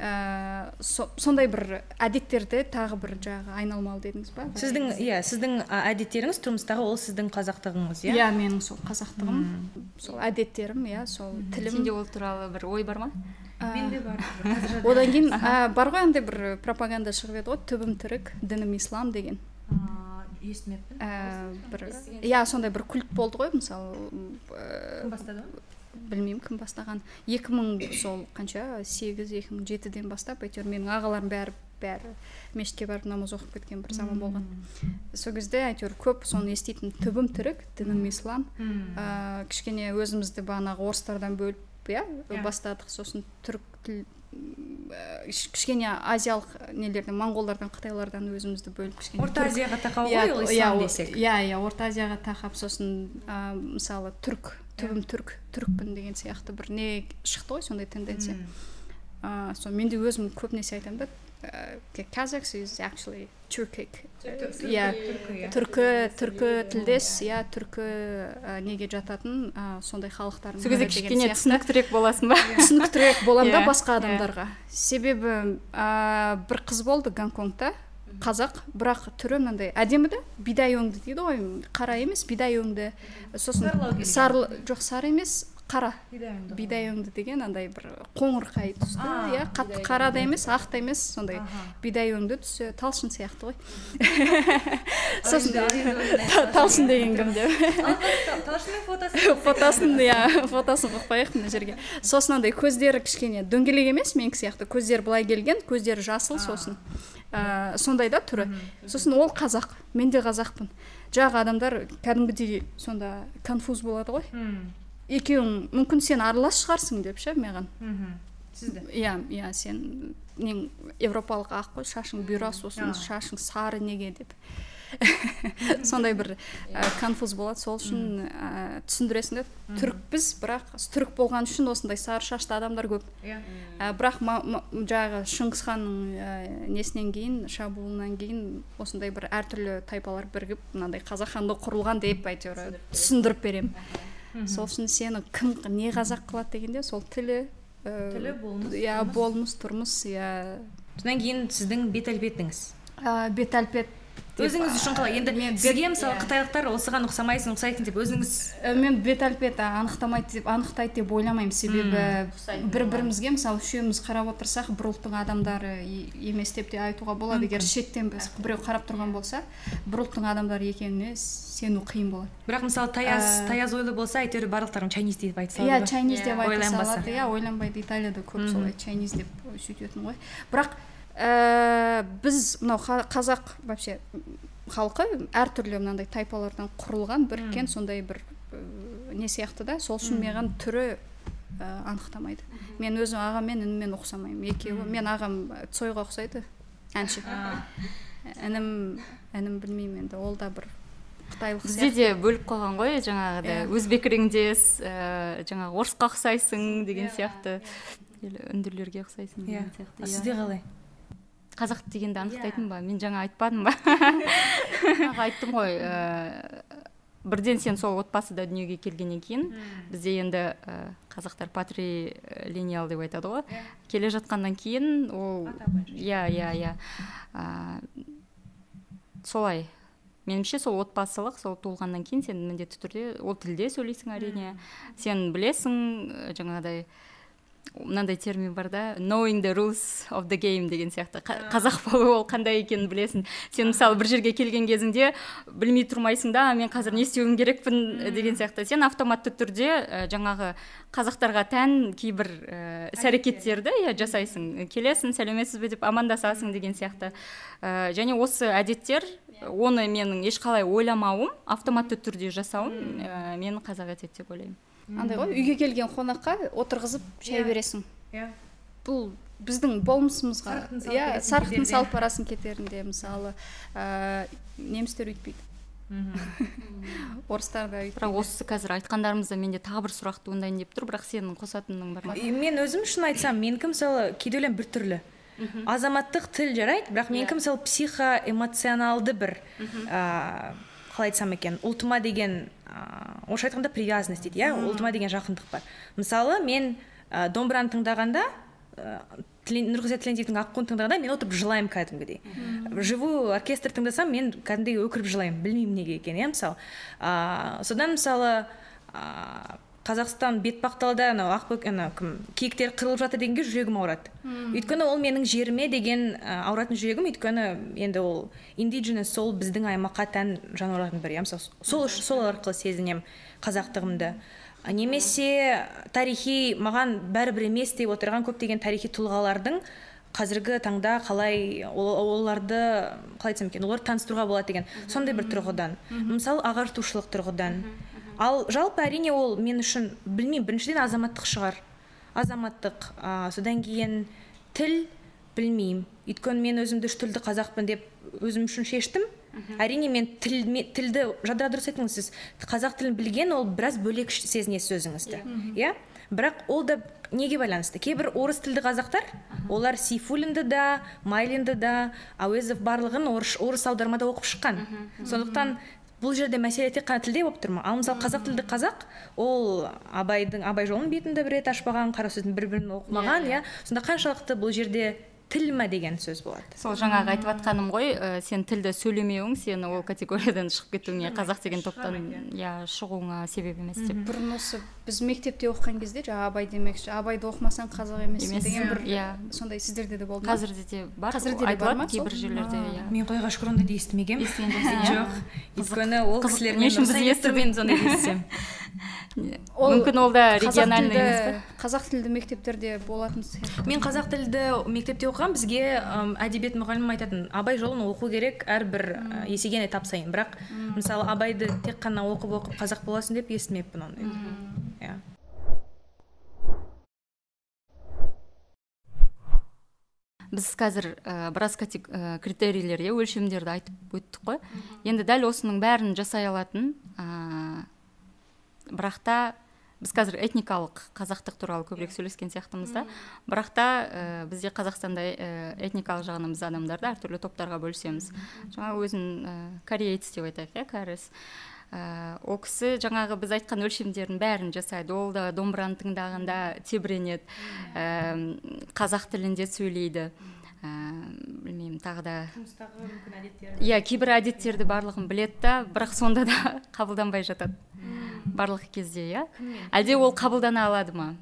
C: Ә, сондай бір әдеттерді тағы бір жаңағы айналмалы дедіңіз ба?
B: Сіздің иә сіздің әдеттеріңіз тұрмыстағы ол сіздің қазақтығыңыз иә?
C: Иә менің сол қазақтығым. Сол әдеттерім иә сол тілім.
A: Сенде ол туралы бір ой бар ма?
B: Менде бар
C: одан кейін бар ғой андай бір пропаганда шығып еді ғой түбім түрік дінім ислам деген.
B: Естімеппін.
C: Бір иә сондай бір культ болды ғой мысалы
B: кім бастады
C: білмеймін кім бастаған. 2000 мың сол қанша? Сегіз екі мың жетіден бастап әйтеуір менің ағаларым бәрі бәрі мешітке барып намаз оқып кеткен бір заман болған. Сол кезде әйтеуір көп соны еститін түбім түрік дінім ислам. Ә, кішкене өзімізді бағанағы орыстардан бөліп иә бастадық. Сосын түрік тіл кішкене азиялық нелерден моңғолдардан қытайлардан өзімізді бөліп кішкене
B: орта азияға тақау ғой ол ислам десек.
C: иә иә орта азияға тақап сосын ә, мысалы түрік түбім түрік түрікпін деген сияқты бір не шықты ғой сондай тенденция. Ыыы сол мен де өзім көбінесе айтамын да казакс is actually turkic. Иә түркі түркі тілдес иә түркі неге жататын сондай халықтар
A: сол кезде кішкене түсініктірек боласың ба?
C: Түсініктірек боламын да басқа адамдарға. Себебі бір қыз болды гонконгта. Қазақ бірақ түрі мынандай. Әдемі да бидай өңді дейді ғой қара емес бидай өңді. Сосын сары жоқ сары емес қара. Бидай өңді деген андай бір қоңырқай түсті иә қатты қара да емес ақ та емес сондай бидай өңді түсі талшын сияқты ғой. Сосын талшын деген кім деп.
B: Талшынның
C: фотосын иә фотосын қойып қояйық мына жерге. Сосын андай көздері кішкене дөңгелек емес менікі сияқты. Көздері былай келген көздері жасыл сосын. Ә, сондай да түрі. Сосын ол қазақ. Мен де қазақпын. Жағы адамдар кәдімгідей сонда конфуз болады ғой. Екеуің мүмкін сен аралас шығарсың деп ше маған?
B: Сізді
C: иә иә сен нең европалық ақ қой шашың бұйра сосын шашың сары неге деп. сондай бір ә, конфуз болады сол үшін ә, түсіндіресің да түрікпіз бірақ түрік болған үшін осындай сары шашты адамдар көп.
B: Иә.
C: Ә, бірақ жаңағы шыңғыс ханның ә, несінен кейін шабуылынан кейін осындай бір әртүрлі тайпалар бірігіп мынандай қазақ хандығы құрылған деп әйтеуір түсіндіріп беремін. Сол үшін сені кім не қазақ қылады дегенде сол тілі
B: тілі болмыс
C: иә болмыс тұрмыс иә.
B: Содан кейін сіздің бет әлпетіңіз?
C: Бет әлпет
B: өзіңіз үшін қалай? Енді
C: мен
B: сізге мысалы қытайлықтар осыған ұқсамайсың ұқсайсың деп өзіңіз
C: мен бет әлпет анықтамайды деп анықтайды деп ойламаймын. Себебі бір бірімізге мысалы үшеуміз қарап отырсақ бір ұлттың адамдары емес деп те айтуға болады. Егер шеттен біз біреу қарап тұрған болса бір ұлттың адамдары екеніне сену қиын болады.
B: Бірақ мысалы таяз таяз ойлы болса әйтеуір барлықтарың чайниз деп айта салады
C: иә чайниз деп айта салады. Иә ойланбайды. Италияда көп солай чайниз деп сөйтетін ғой. Бірақ ә, біз мынау қазақ вообще халқы әртүрлі мынандай тайпалардан құрылған біріккен сондай бір не сияқты да? Сол үшін маған түрі ә, анықтамайды. Мен өзім ағам мен ініммен ұқсамаймын. Екеуі мен ағам цойға ұқсайды әнші. Інім інім білмеймін енді ол да бір қытайлық
A: бізде де бөліп қойған ғой жаңағыдай өзбек реңдес ә, жаңағы орысқа ұқсайсың деген сияқты. үнділерге ұқсайсың деген сияқты
B: сізде қалай?
A: Қазақ дегенді анықтайтын ба? Мен жаңа айтпадым ба? Айттым ғой ә, бірден сен сол отбасыда дүниеге келгеннен кейін бізде енді ә, қазақтар патрилиниал деп айтады ғой. Келе жатқаннан кейін ол иә иә иә. Солай. Меніңше сол отбасылық сол туылғаннан кейін сен міндетті түрде ол тілде сөйлейсің әрине. Сен білесің жаңағыдай мынандай термин бар да knowing the rules of the game деген сияқты. Қазақ болу ол қандай екенін білесің. Сен мысалы бір жерге келген кезіңде білмей тұрмайсың да мен қазір не істеуім керекпін деген сияқты. Сен автоматты түрде ә, жаңағы қазақтарға тән кейбір ә, іс әрекеттерді иә жасайсың. Келесің сәлеметсіз бе деп амандасасың деген сияқты. Ә, және осы әдеттер оны менің ешқалай ойламауым автоматты түрде жасауым ә, мені қазақ етеді деп ойлаймын.
C: Андай ғой үйге келген қонаққа отырғызып шай
B: Иә.
C: бересің.
B: Иә.
C: Бұл біздің болмысымызға. Иә
B: кездерде.
C: салып барасың кетерінде мысалы ә, немістер өйтпейді орыстар да
A: бірақ осы қазір айтқандарымызда менде тағы бір сұрақ туындайын деп тұр бірақ сенің қосатының бар ма?
B: Мен өзім шын айтсам менікі мысалы кейде ойлаймын біртүрлі азаматтық тіл жарайды бірақ менікі мысалы психоэмоционалды бір ә, қалай айтсам екен ұлтыма деген ә, орысша айтқанда привязанность дейді иә? Ұлтыма деген жақындық бар. Мысалы мен ә, домбыраны тыңдағанда ә, Тілен- нұрғиза тілендиевтің аққуын тыңдағанда мен отырып жылаймын кәдімгідей. Живую оркестр тыңдасам мен кәдімгідей өкіріп жылаймын. Білмеймін неге екенін иә мысалы. Ә, содан мысалы ә, қазақстан бетпақдалда анау ақбөк ана кім киіктер қырылып жатыр дегенге жүрегім ауырады. Өйткені ол менің жеріме деген ә, ауыратын жүрегім өйткені енді ол индидженес сол біздің аймаққа тән жануарлардың бірі иә мысалы сол үш- сол арқылы сезінемін қазақтығымды. Немесе тарихи маған бәрібір емес деп отырған көптеген тарихи тұлғалардың қазіргі таңда қалай ол- оларды қалай айтсам екен оларды таныстыруға болады деген сондай бір тұрғыдан. Мысалы ағартушылық тұрғыдан. Ал жалпы әрине ол мен үшін білмеймін біріншіден азаматтық шығар. Азаматтық а, содан кейін тіл білмеймін. Өйткені мен өзімді үш тілді қазақпын деп өзім үшін шештім. Әрине мен тіл, тілді жадыра дұрыс айттыңыз сіз қазақ тілін білген ол біраз бөлек сезінесіз өзіңізді. Иә? Бірақ ол да неге байланысты? Кейбір орыс тілді қазақтар олар сейфуллинді да майлинді да әуезов барлығын орыс, орыс аудармада оқып шыққан. Сондықтан бұл жерде мәселе тек қана тілде болып тұр ма? ал мысалы қазақ тілді қазақ ол абайдың абай жолын бетінде бір рет ашпаған қара сөздің бір бірін оқымаған иә? сонда қаншалықты бұл жерде тіл ма деген сөз болады.
A: Сол жаңағы айтып жатқаным ғой ә, сен тілді сөйлемеуің сені ол категориядан шығып кетуіңе қазақ деген топтан иә шығуыңа себеп емес деп.
C: Бұрын осы біз мектепте оқыған кезде жаңағы абай демекші абайды оқымасаң қазақ емессің
A: Емес.
C: деген бір
A: Иә.
C: сондай сіздерде де болды ма?
A: Қазірде де бар
C: Қазірде де бар ма?
A: кейбір жерлерде иә.
B: мен құдайға шүкір ондайды естімегенмін.
A: Естіген жоқсың иә.
B: Жоқ өйткені ол
A: қызық.
B: кісілер
A: Не үшін біз естідік? мүмкін ол да
C: қазақ
A: региональный емес
C: тілді
A: па
C: қазақ тілді мектептерде болатын сияқты.
B: Мен қазақ тілді мектепте оқығам бізге әдебиет мұғалімім айтатын абай жолын оқу керек әрбір ә, есеген этап сайын бірақ мысалы абайды тек қана оқып оқып қазақ боласың деп естімеппін ондай иә.
A: Біз қазір ә, біраз ә, критерийлер иә өлшемдерді айтып өттік қой. Енді дәл осының бәрін жасай алатын ә, бірақ та біз қазір этникалық қазақтық туралы көбірек сөйлескен сияқтымыз да. Бірақ та ә, бізде қазақстанда ә, этникалық жағынан біз адамдарды әртүрлі топтарға бөлісеміз. Жаңа өзін ә, кореец деп айтайық иә кәріс ә, ол кісі жаңағы біз айтқан өлшемдердің бәрін жасайды. Ол да домбыраны тыңдағанда тебіренеді. Ә, қазақ тілінде сөйлейді. Ә, білмеймін тағы да. Иә кейбір әдеттерді барлығын біледі да бірақ сонда да қабылданбай жатады. Барлық кезде иә? Әлде ол қабылдана алады ма?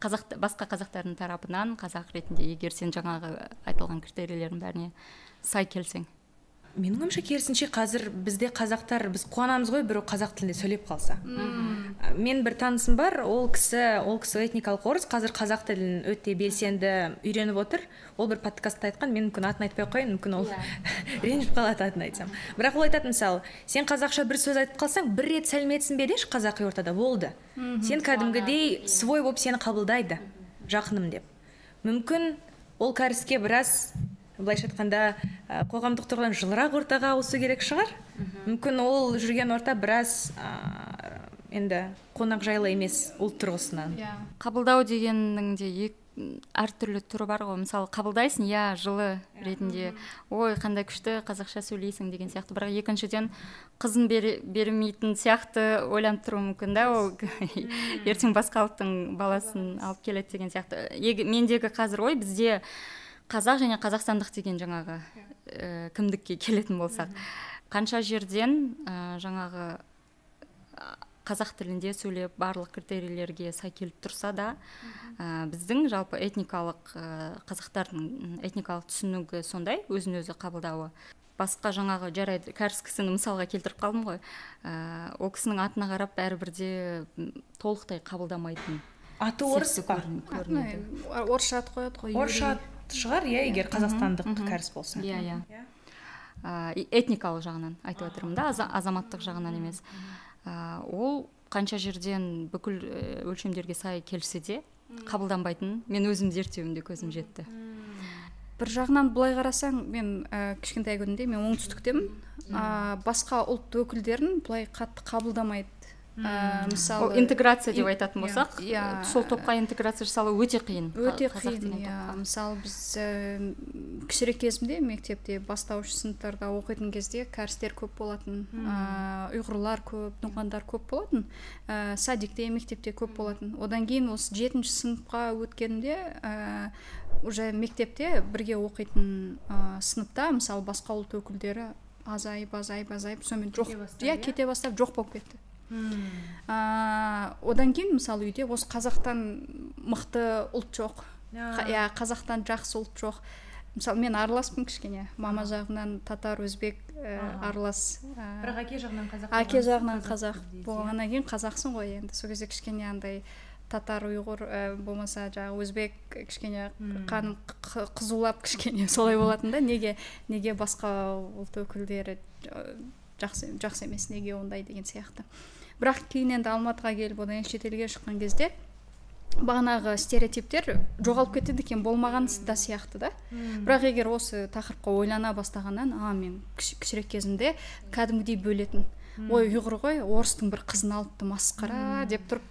A: Қазақ басқа қазақтардың тарапынан қазақ ретінде егер сен жаңағы айтылған критерийлердің бәріне сай келсең.
B: Менің ойымша керісінше қазір бізде қазақтар біз қуанамыз ғой біреу қазақ тілінде сөйлеп қалса. Ә, мен бір танысым бар ол кісі ол кісі этникалық орыс қазір қазақ тілін өте белсенді үйреніп отыр. Ол бір подкастта айтқан мен мүмкін атын айтпай ақ қояйын мүмкін ол ренжіп қалады атын айтсам. Бірақ ол айтады мысалы сен қазақша бір сөз айтып қалсаң бір рет сәлеметсің бе деші қазақи ортада? Болды. Сен кәдімгідей свой болып сені қабылдайды жақыным деп. Мүмкін ол кәріске біраз былайша айтқанда ә, қоғамдық тұрғыдан жылырақ ортаға ауысу керек шығар. Мүмкін ол жүрген орта біраз ә, енді қонақжайлы емес ұлт тұрғысынан.
C: Иә.
A: Қабылдау дегеннің де ек- әртүрлі түрі бар ғой. Мысалы қабылдайсың иә жылы ретінде. Ой қандай күшті қазақша сөйлейсің деген сияқты. Бірақ екіншіден қызын бермейтін сияқты ойланып тұруы мүмкін да ол. Ертең басқа ұлттың баласын алып келеді деген сияқты. Ег- мендегі қазір ой бізде қазақ және қазақстандық деген жаңағы ә, кімдікке келетін болсақ. Қанша жерден ә, жаңағы қазақ тілінде сөйлеп барлық критерийлерге сай келіп тұрса да ә, біздің жалпы этникалық ә, қазақтардың этникалық түсінігі сондай өзін өзі қабылдауы. Басқа жаңағы жарайды кәріс кісіні мысалға келтіріп қалдым ғой. Ә, ол кісінің атына қарап бәрібір де толықтай қабылдамайтын
B: аты орыс па?
A: көрінеді.
C: орысша ат қояды ғой
B: орысша ат шығар иә егер қазақстандық кәріс болса.
A: Иә иә. Этникалық жағынан айтып жатырмын да азаматтық жағынан емес. ол қанша жерден бүкіл өлшемдерге сай келсе де қабылданбайтын. Мен өзім зерттеуімде көзім жетті.
C: Бір жағынан былай қарасаң мен ә, кішкентай күнімде мен оңтүстіктемін. Ә, басқа ұлт өкілдерін былай қатты қабылдамайды. Ә, мысалы
A: ол интеграция деп айтатын болсақ
C: иә.
A: сол топқа интеграция жасалу өте қиын
C: өте қиын иә мысалы біз ә, кішірек кезімде мектепте бастауыш сыныптарда оқитын кезде кәрістер көп болатын ә, ұйғырлар көп ноғандар көп болатын ә, садикте мектепте көп болатын. Одан кейін осы жетінші сыныпқа өткенімде ә, уже мектепте бірге оқитын ә, сыныпта мысалы басқа ұлт өкілдері азайып азайып азайып сонымен жоқ иә? кете бастап жоқ болып кетті. Ә, одан кейін мысалы үйде осы қазақтан мықты ұлт жоқ. Иә қазақтан жақсы ұлт жоқ. Мысалы мен араласпын кішкене. Мама жағынан татар өзбек ә, аралас ә,
B: бірақ әке жағынан қазақ
C: әке жағынан қазақ
B: иә.
C: болғаннан кейін қазақсың ғой енді. Сол кезде кішкене андай татар ұйғыр ә, болмаса жаңағы өзбек кішкене қаным қызулап кішкене солай болатын да. Неге неге басқа ұлт өкілдері ә, жақсы жақсы емес неге ондай деген сияқты. Бірақ кейін енді алматыға келіп одан кейін шетелге шыққан кезде бағанағы стереотиптер жоғалып кетеді екен болмаған да сияқты да. Бірақ егер осы тақырыпқа ойлана бастағаннан а мен кіші- кішірек кезімде кәдімгідей бөлетін. Ой ұйғыр ғой орыстың бір қызын алыпты масқара деп тұрып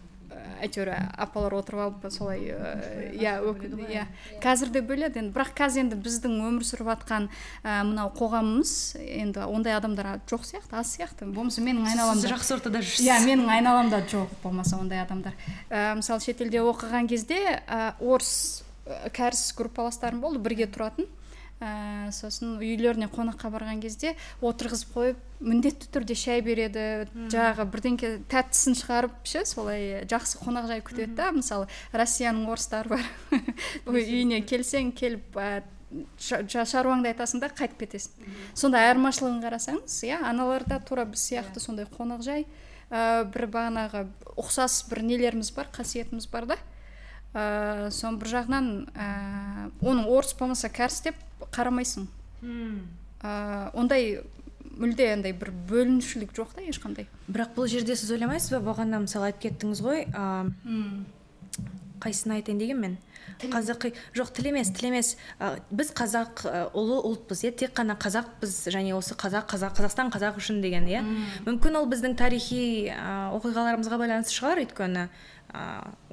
C: әйтеуір апалар отырып алып солай ә, иә
B: ғой,
C: иә. қазір де бөледі енді. Бірақ қазір енді біздің өмір сүріп жатқан ә, мынау қоғамымыз енді ондай адамдар жоқ сияқты аз сияқты. Болмаса менің
B: сіз
C: айналамда.
B: жақсы ортада жүрсіз.
C: Иә менің айналамда жоқ болмаса ондай адамдар. Ә, мысалы шетелде оқыған кезде ә, орыс кәріс группаластарым болды бірге тұратын. Ә, сосын үйлеріне қонаққа барған кезде отырғызып қойып міндетті түрде шай береді. Жаңағы бірдеңке тәттісін шығарып ше солай жақсы қонақжай күтеді да. Мысалы россияның орыстары бар. Үйіне келсең келіп ә, шаруаңды айтасың да қайтып кетесің. Сондай айырмашылығын қарасаңыз иә аналарда тура біз сияқты сондай қонақжай ә, бір бағанағы ұқсас бір нелеріміз бар қасиетіміз бар да. Ә, соны бір жағынан ә, оның орыс болмаса кәріс деп қарамайсың.
B: Мм.
C: ә, ондай мүлде андай бір бөлінушілік жоқ та ешқандай.
B: Бірақ бұл жерде сіз ойламайсыз ба? Бағана мысалы айтып кеттіңіз ғой а, қайсысын айтайын дегенмен қазақи жоқ тіл емес тіл емес. А, біз қазақ ұлы ұлтпыз иә тек қана қазақпыз және осы қазақ қазақ қазақстан қазақ үшін деген иә. Мүмкін ол біздің тарихи а, оқиғаларымызға байланысты шығар өйткені.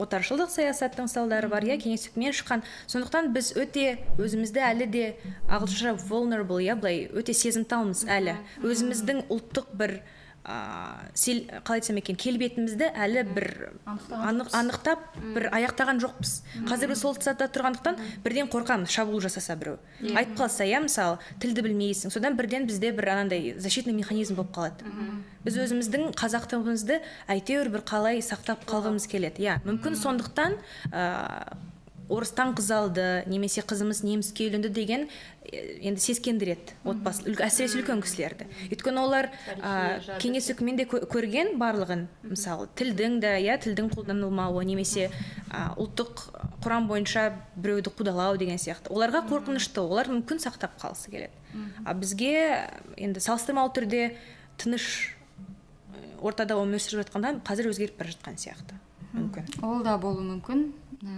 B: Отаршылдық саясаттың салдары бар иә кеңес үкіметінен шыққан. Сондықтан біз өте өзімізді әлі де ағылшынша vulnerable иә былай өте сезімталмыз әлі. Өзіміздің ұлттық бір сел, қалай айтсам екен келбетімізді әлі бір анық, анықтап бір аяқтаған жоқпыз. Қазір біз сол сатыда тұрғандықтан бірден қорқамыз шабуыл жасаса біреу. Айтып қалса иә мысалы тілді білмейсің. Содан бірден бізде бір анандай защитный механизм болып қалады. Біз өзіміздің қазақтығымызды әйтеуір бір қалай сақтап қалғымыз келеді. Иә мүмкін сондықтан ә, орыстан қыз алды немесе қызымыз неміске үйленді деген енді сескендіреді. Отбасы әсіресе үлкен кісілерді. Өйткені олар ә, кеңес үкіметінде кө- көрген барлығын мысалы тілдің да иә тілдің қолданылмауы немесе ә, ұлттық құрам бойынша біреуді қудалау деген сияқты. Оларға қорқынышты олар мүмкін сақтап қалғысы келеді. А бізге енді салыстырмалы түрде тыныш ортада өмір сүріп жатқанда қазір өзгеріп бара жатқан сияқты. Мүмкін.
A: Ол да болуы мүмкін. Ә,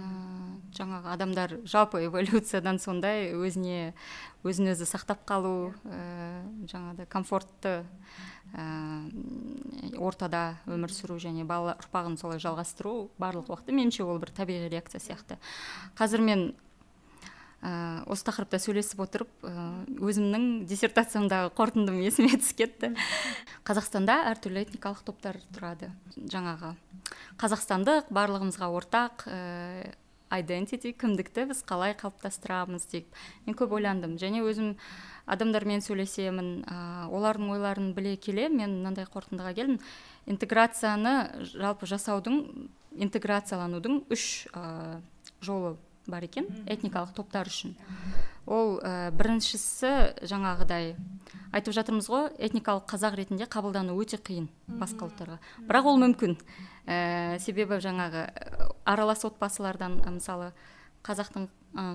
A: жаңағы адамдар жалпы эволюциядан сондай өзіне өзін өзі сақтап қалу ә, жаңағыдай комфортты ә, ортада өмір сүру және бала ұрпағын солай жалғастыру барлық уақытта меніңше ол бір табиғи реакция сияқты. Қазір мен ә, осы тақырыпта сөйлесіп отырып ә, өзімнің диссертациямдағы қорытындым есіме түсіп кетті. Қазақстанда әртүрлі этникалық топтар тұрады. Жаңағы қазақстандық барлығымызға ортақ ә, identity кімдікті біз қалай қалыптастырамыз деп. Мен көп ойландым. Және өзім адамдармен сөйлесемін ә, олардың ойларын біле келе мен мынандай қорытындыға келдім. Интеграцияны жалпы жасаудың интеграцияланудың үш ә, жолы бар екен. Этникалық топтар үшін. Ол ә, біріншісі жаңағыдай айтып жатырмыз ғой этникалық қазақ ретінде қабылдану өте қиын басқа ұлттарға бірақ ол мүмкін. Ә, себебі жаңағы аралас отбасылардан мысалы қазақтың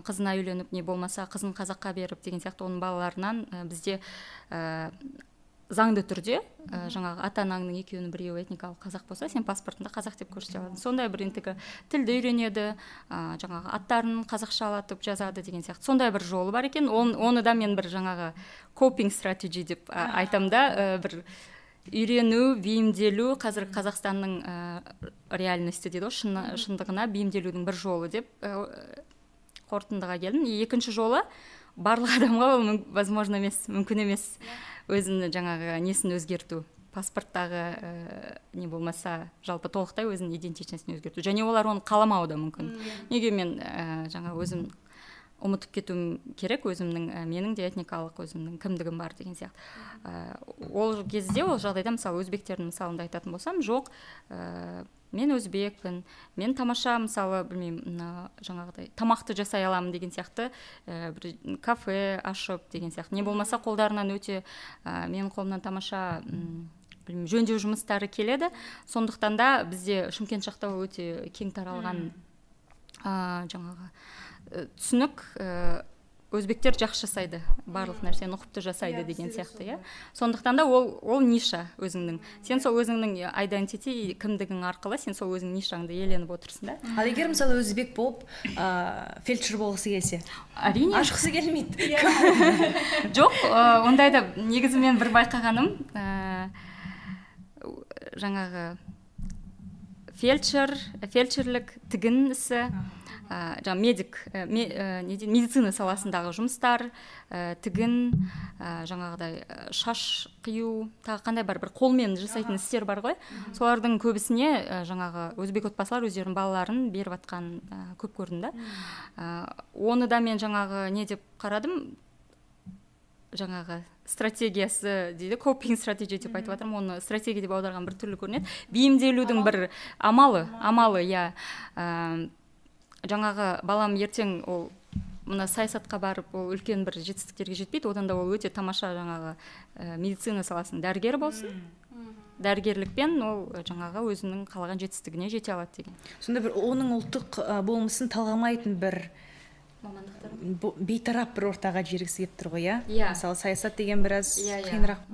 A: қызына үйленіп не болмаса қызын қазаққа беріп деген сияқты оның балаларынан бізде ә, заңды түрде ә, жаңағы ата анаңның екеуінің біреуі этникалық қазақ болса сен паспортында қазақ деп көрсете аласың сондай бір интегра тілді үйренеді ә, жаңағы аттарын қазақшалатып жазады деген сияқты. Сондай бір жолы бар екен. Он, оны да мен бір жаңағы копинг стратеги деп ә, айтамын да ә, бір үйрену бейімделу қазір қазақстанның ә, реальности дейді ғой шын, шындығына бейімделудің бір жолы деп ә, қорытындыға келдім. Екінші жолы барлық адамға ол возможно емес мүмкін емес өзінің жаңағы несін өзгерту паспорттағы ә, не болмаса жалпы толықтай өзінің идентичностін өзгерту. Және олар оны қаламауы да мүмкін. Неге мен ә, жаңа өзім ұмытып кетуім керек өзімнің ә, менің де этникалық өзімнің кімдігім бар деген сияқты. Ә, ол кезде ол жағдайда мысалы өзбектердің мысалында айтатын болсам жоқ ә, мен өзбекпін мен тамаша мысалы білмеймін жаңағыдай тамақты жасай аламын деген сияқты ә, бір кафе ашып деген сияқты. Не болмаса қолдарынан өте ә, менің қолымнан тамаша білмеймін жөндеу жұмыстары келеді. Сондықтан да бізде шымкент жақта өте кең таралған ә, жаңағы түсінік ә, өзбектер жақсы жасайды барлық нәрсені ұқыпты жасайды деген сияқты иә. сондықтан да ол ол ниша өзіңнің. Сен сол өзіңнің identity кімдігің арқылы сен сол өзіңнің нишаңды иеленіп отырсың да.
B: Ал егер мысалы өзбек болып ә, фельдшер болғысы келсе
A: әрине.
B: ашқысы келмейді.
A: Жоқ ә, ондайда негізі мен бір байқағаным жаңағы фельдшер фельдшерлік тігін ісі ә, жаңағы медик ә, ме, ә, медицина саласындағы жұмыстар ә, тігін ә, жаңағыдай шаш қию тағы қандай бар бір қолмен жасайтын істер бар ғой. Солардың көбісіне ә, жаңағы өзбек отбасылар өздерінің балаларын беріп жатқан ә, көп көрдім да. Ә, оны да мен жаңағы не деп қарадым жаңағы стратегиясы дейді копинг стратегия деп айтып жатырмын оны стратегия деп аударған бір түрлі көрінеді. Бейімделудің бір амалы амалы иә. Жаңағы балам ертең ол мына саясатқа барып ол үлкен бір жетістіктерге жетпейді. Одан да ол өте тамаша жаңағы ә, медицина саласының дәрігері болсын. Дәрігерлікпен ол жаңағы өзінің қалаған жетістігіне жете алады деген.
B: Сонда бір оның ұлттық болмысын талғамайтын бір
A: мамандықтар?
B: Бейтарап бір ортаға жібергісі келіп тұр ғой иә?
A: Иә.
B: Мысалы саясат деген біраз
A: иә,
B: қиынырақ.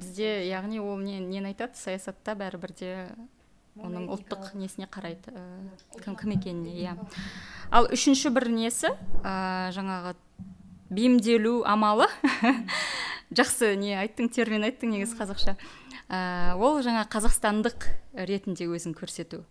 A: Бізде яғни ол не, нені айтады? Саясатта бәрібір де оның ұлттық несіне қарайды ә, кім кім екеніне иә. Ал үшінші бір несі ә, жаңағы бейімделу амалы. Жақсы не айттың термин айттың негізі қазақша. Ә, ол жаңа қазақстандық ретінде өзін көрсету.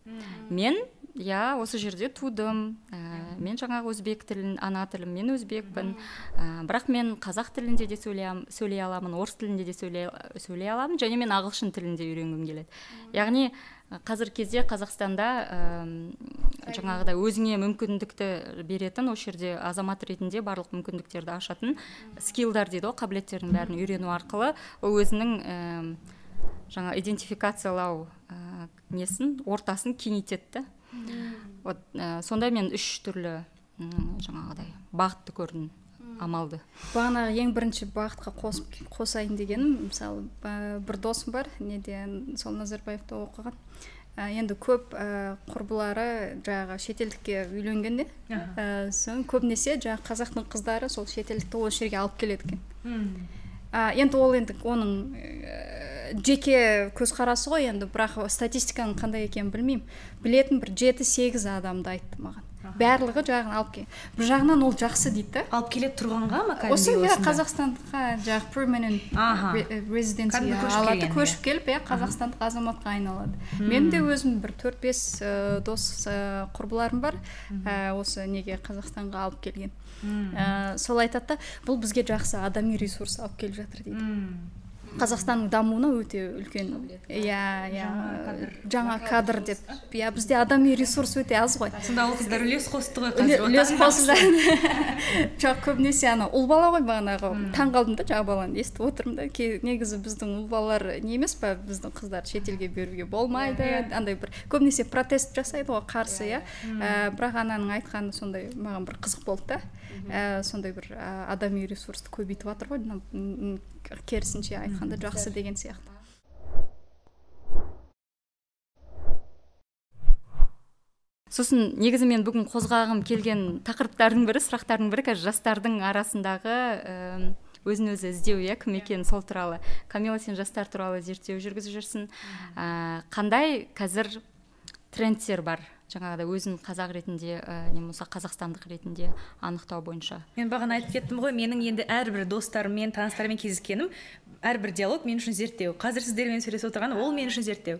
A: Мен иә осы жерде тудым. Ә, мен жаңағы өзбек тілін ана тілім мен өзбекпін. Ә, бірақ мен қазақ тілінде де сөйлей, аламын орыс тілінде де сөйлей, сөйлей аламын және мен ағылшын тілінде үйренгім келеді. Яғни қазіргі кезде қазақстанда ә, жаңағыдай өзіңе мүмкіндікті беретін осы жерде азамат ретінде барлық мүмкіндіктерді ашатын скиллдар дейді ғой қабілеттердің бәрін үйрену арқылы ол өзінің ә, жаңа идентификациялау ә, несін ортасын кеңейтеді вот ә, сонда мен үш түрлі жаңағыдай бағытты көрдім амалды.
C: Бағанағы ең бірінші бағытқа қосып қосайын дегенім мысалы бір досым бар неде сол назарбаевта оқыған. Ә, енді көп ә, құрбылары жаңағы шетелдікке үйленгенде ә, соң көбінесе жаңағы қазақтың қыздары сол шетелдікті осы жерге алып келеді екен. Ә, енді ол енді оның ә, жеке көзқарасы ғой енді бірақ статистиканың қандай екенін білмеймін. Білетін бір жеті сегіз адамды айтты маған. Барлығы жағын алып кел бір жағынан ол жақсы дейді да.
B: Алып келеді тұрғанға ма
C: осы иә қазақстандыққа жаңағы permanent резиденция алады көшіп келіп иә қазақстандық азаматқа айналады. Менің де өзім бір төрт бес дос құрбыларым бар. Осы неге қазақстанға алып келген. Сол айтады да бұл бізге жақсы адами ресурс алып келіп жатыр дейді. Қазақстанның дамуына өте үлкен иә иә жаңа кадр. деп. иә бізде адами ресурс өте аз ғой.
B: Сонда ол қыздар үлес қосты ғой
C: үлес қосып жоқ көбінесе ана ұл бала ғой бағанағы. Таң қалдым да жаңағы баланы естіп отырмын да. Негізі біздің ұл балалар не емес па біздің қыздарды шетелге беруге болмайды. Иә. андай бір көбінесе протест жасайды ғой қарсы иә ә, бірақ ананың айтқаны сондай маған бір қызық болды да. Ә, сондай бір адами ресурсты көбейтіп жатыр ғой. Керісінше айтқанда жақсы деген сияқты.
A: Сосын негізі мен бүгін қозғағым келген тақырыптардың бірі сұрақтардың бірі қазір жастардың арасындағы өзін өзі іздеу иә кім екенін сол туралы. Камила сен жастар туралы зерттеу жүргізіп жүрсің ә, қандай қазір трендтер бар? Жаңағыдай өзін қазақ ретінде ә, не болмаса қазақстандық ретінде анықтау бойынша.
B: Мен бағана айтып кеттім ғой менің енді әрбір достарыммен таныстарыммен кездескенім әрбір диалог мен үшін зерттеу. Қазір сіздермен сөйлесіп отырған ол мен үшін зерттеу.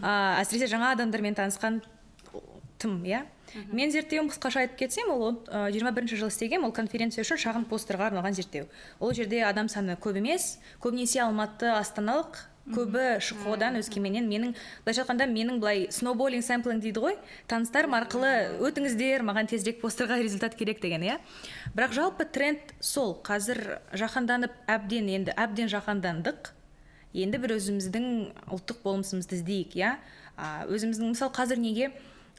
B: Ә, әсіресе жаңа адамдармен танысқан тым иә? Мен зерттеуім қысқаша айтып кетсем ол жиырма бірінші жылы істегенмін ол конференция үшін шағын постерға арналған зерттеу. Ол жерде адам саны көп емес көбінесе алматы астаналық көбі шқодан өскеменнен менің былайша айтқанда менің былай сноуболинг сэмплинг дейді ғой. Таныстарым арқылы өтіңіздер маған тезірек постерға результат керек деген иә. Бірақ жалпы тренд сол. Қазір жаһанданып әбден енді әбден жаһандандық. Енді бір өзіміздің ұлттық болмысымызды іздейік иә. Өзіміздің мысалы қазір неге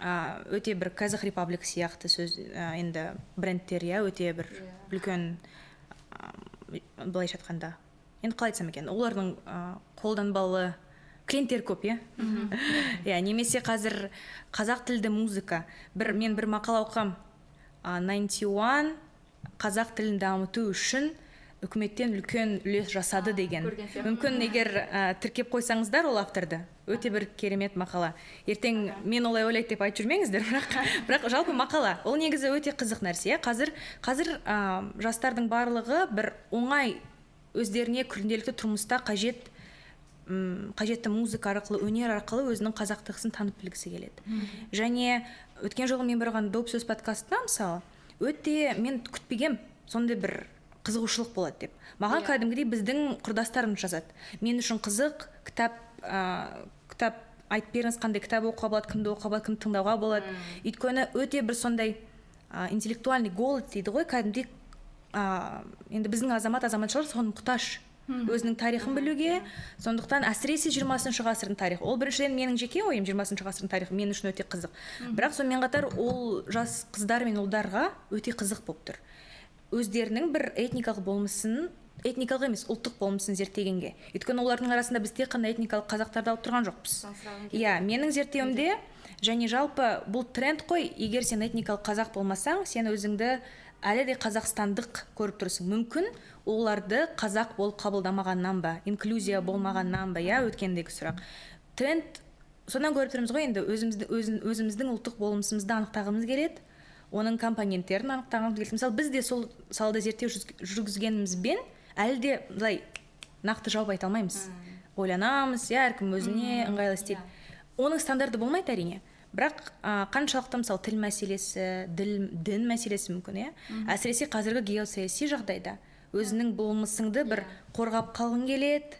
B: өте бір казах репаблик сияқты сөз енді брендтер иә өте бір иә. үлкен былайша айтқанда енді қалай айтсам екен олардың ә, қолданбалы клиенттері көп иә? Иә немесе қазір қазақ тілді музыка. Бір мен бір мақала оқығанмын найнти уан қазақ тілін дамыту үшін үкіметтен үлкен үлес жасады деген. мүмкін егер ә, тіркеп қойсаңыздар ол авторды. Өте бір керемет мақала. Ертең мен олай ойлайды деп айтып жүрмеңіздер бірақ бірақ жалпы мақала. Ол негізі өте қызық нәрсе. Қазір қазір ә, жастардың барлығы бір оңай өздеріне күнделікті тұрмыста қажет м қажетті музыка арқылы өнер арқылы өзінің қазақтығысын танып білгісі келеді. Және өткен жолы мен барған доп сөз подкастына мысалы өте мен күтпегем сондай бір қызығушылық болады деп. Маған yeah. Иә. кәдімгідей біздің құрдастарымыз жазады. Мен үшін қызық кітап ә, кітап айтып беріңіз қандай кітап оқуға болады кімді оқуға болады кімді тыңдауға болады өйткені өте бір сондай ә, интеллектуальный голод дейді ғой кәдімгідей ә, енді біздің азамат азаматшалар соған мұқтаж өзінің тарихын білуге. Сондықтан әсіресе жиырмасыншы ғасырдың тарихы. Ол біріншіден менің жеке ойым жиырмасыншы ғасырдың тарихы мен үшін өте қызық. Бірақ сонымен қатар ол жас қыздар мен ұлдарға өте қызық болып тұр. Өздерінің бір этникалық болмысын этникалық емес ұлттық болмысын зерттегенге. Өйткені олардың арасында біз тек қана этникалық қазақтарды алып тұрған жоқпыз. Иә менің зерттеуімде және жалпы бұл тренд қой егер сен этникалық қазақ болмасаң сен өзіңді әлі де қазақстандық көріп тұрсың. Мүмкін оларды қазақ болып қабылдамағаннан ба инклюзия болмағаннан ба иә өткендегі сұрақ. Тренд содан көріп тұрмыз ғой енді өзімізді, өзіміздің ұлттық болмысымызды анықтағымыз келеді оның компоненттерін анықтағымыз келеді. Мысалы біз де сол салада зерттеу жүргізгенімізбен әлі де былай нақты жауап айта алмаймыз. Ойланамыз иә әркім өзіне ыңғайлы істейді. иә. оның стандарты болмайды әрине. Бірақ ә, қаншалықты мысалы тіл мәселесі діл, дін мәселесі мүмкін иә? Әсіресе қазіргі геосаяси жағдайда өзіңнің болмысыңды бір иә. қорғап қалғың келеді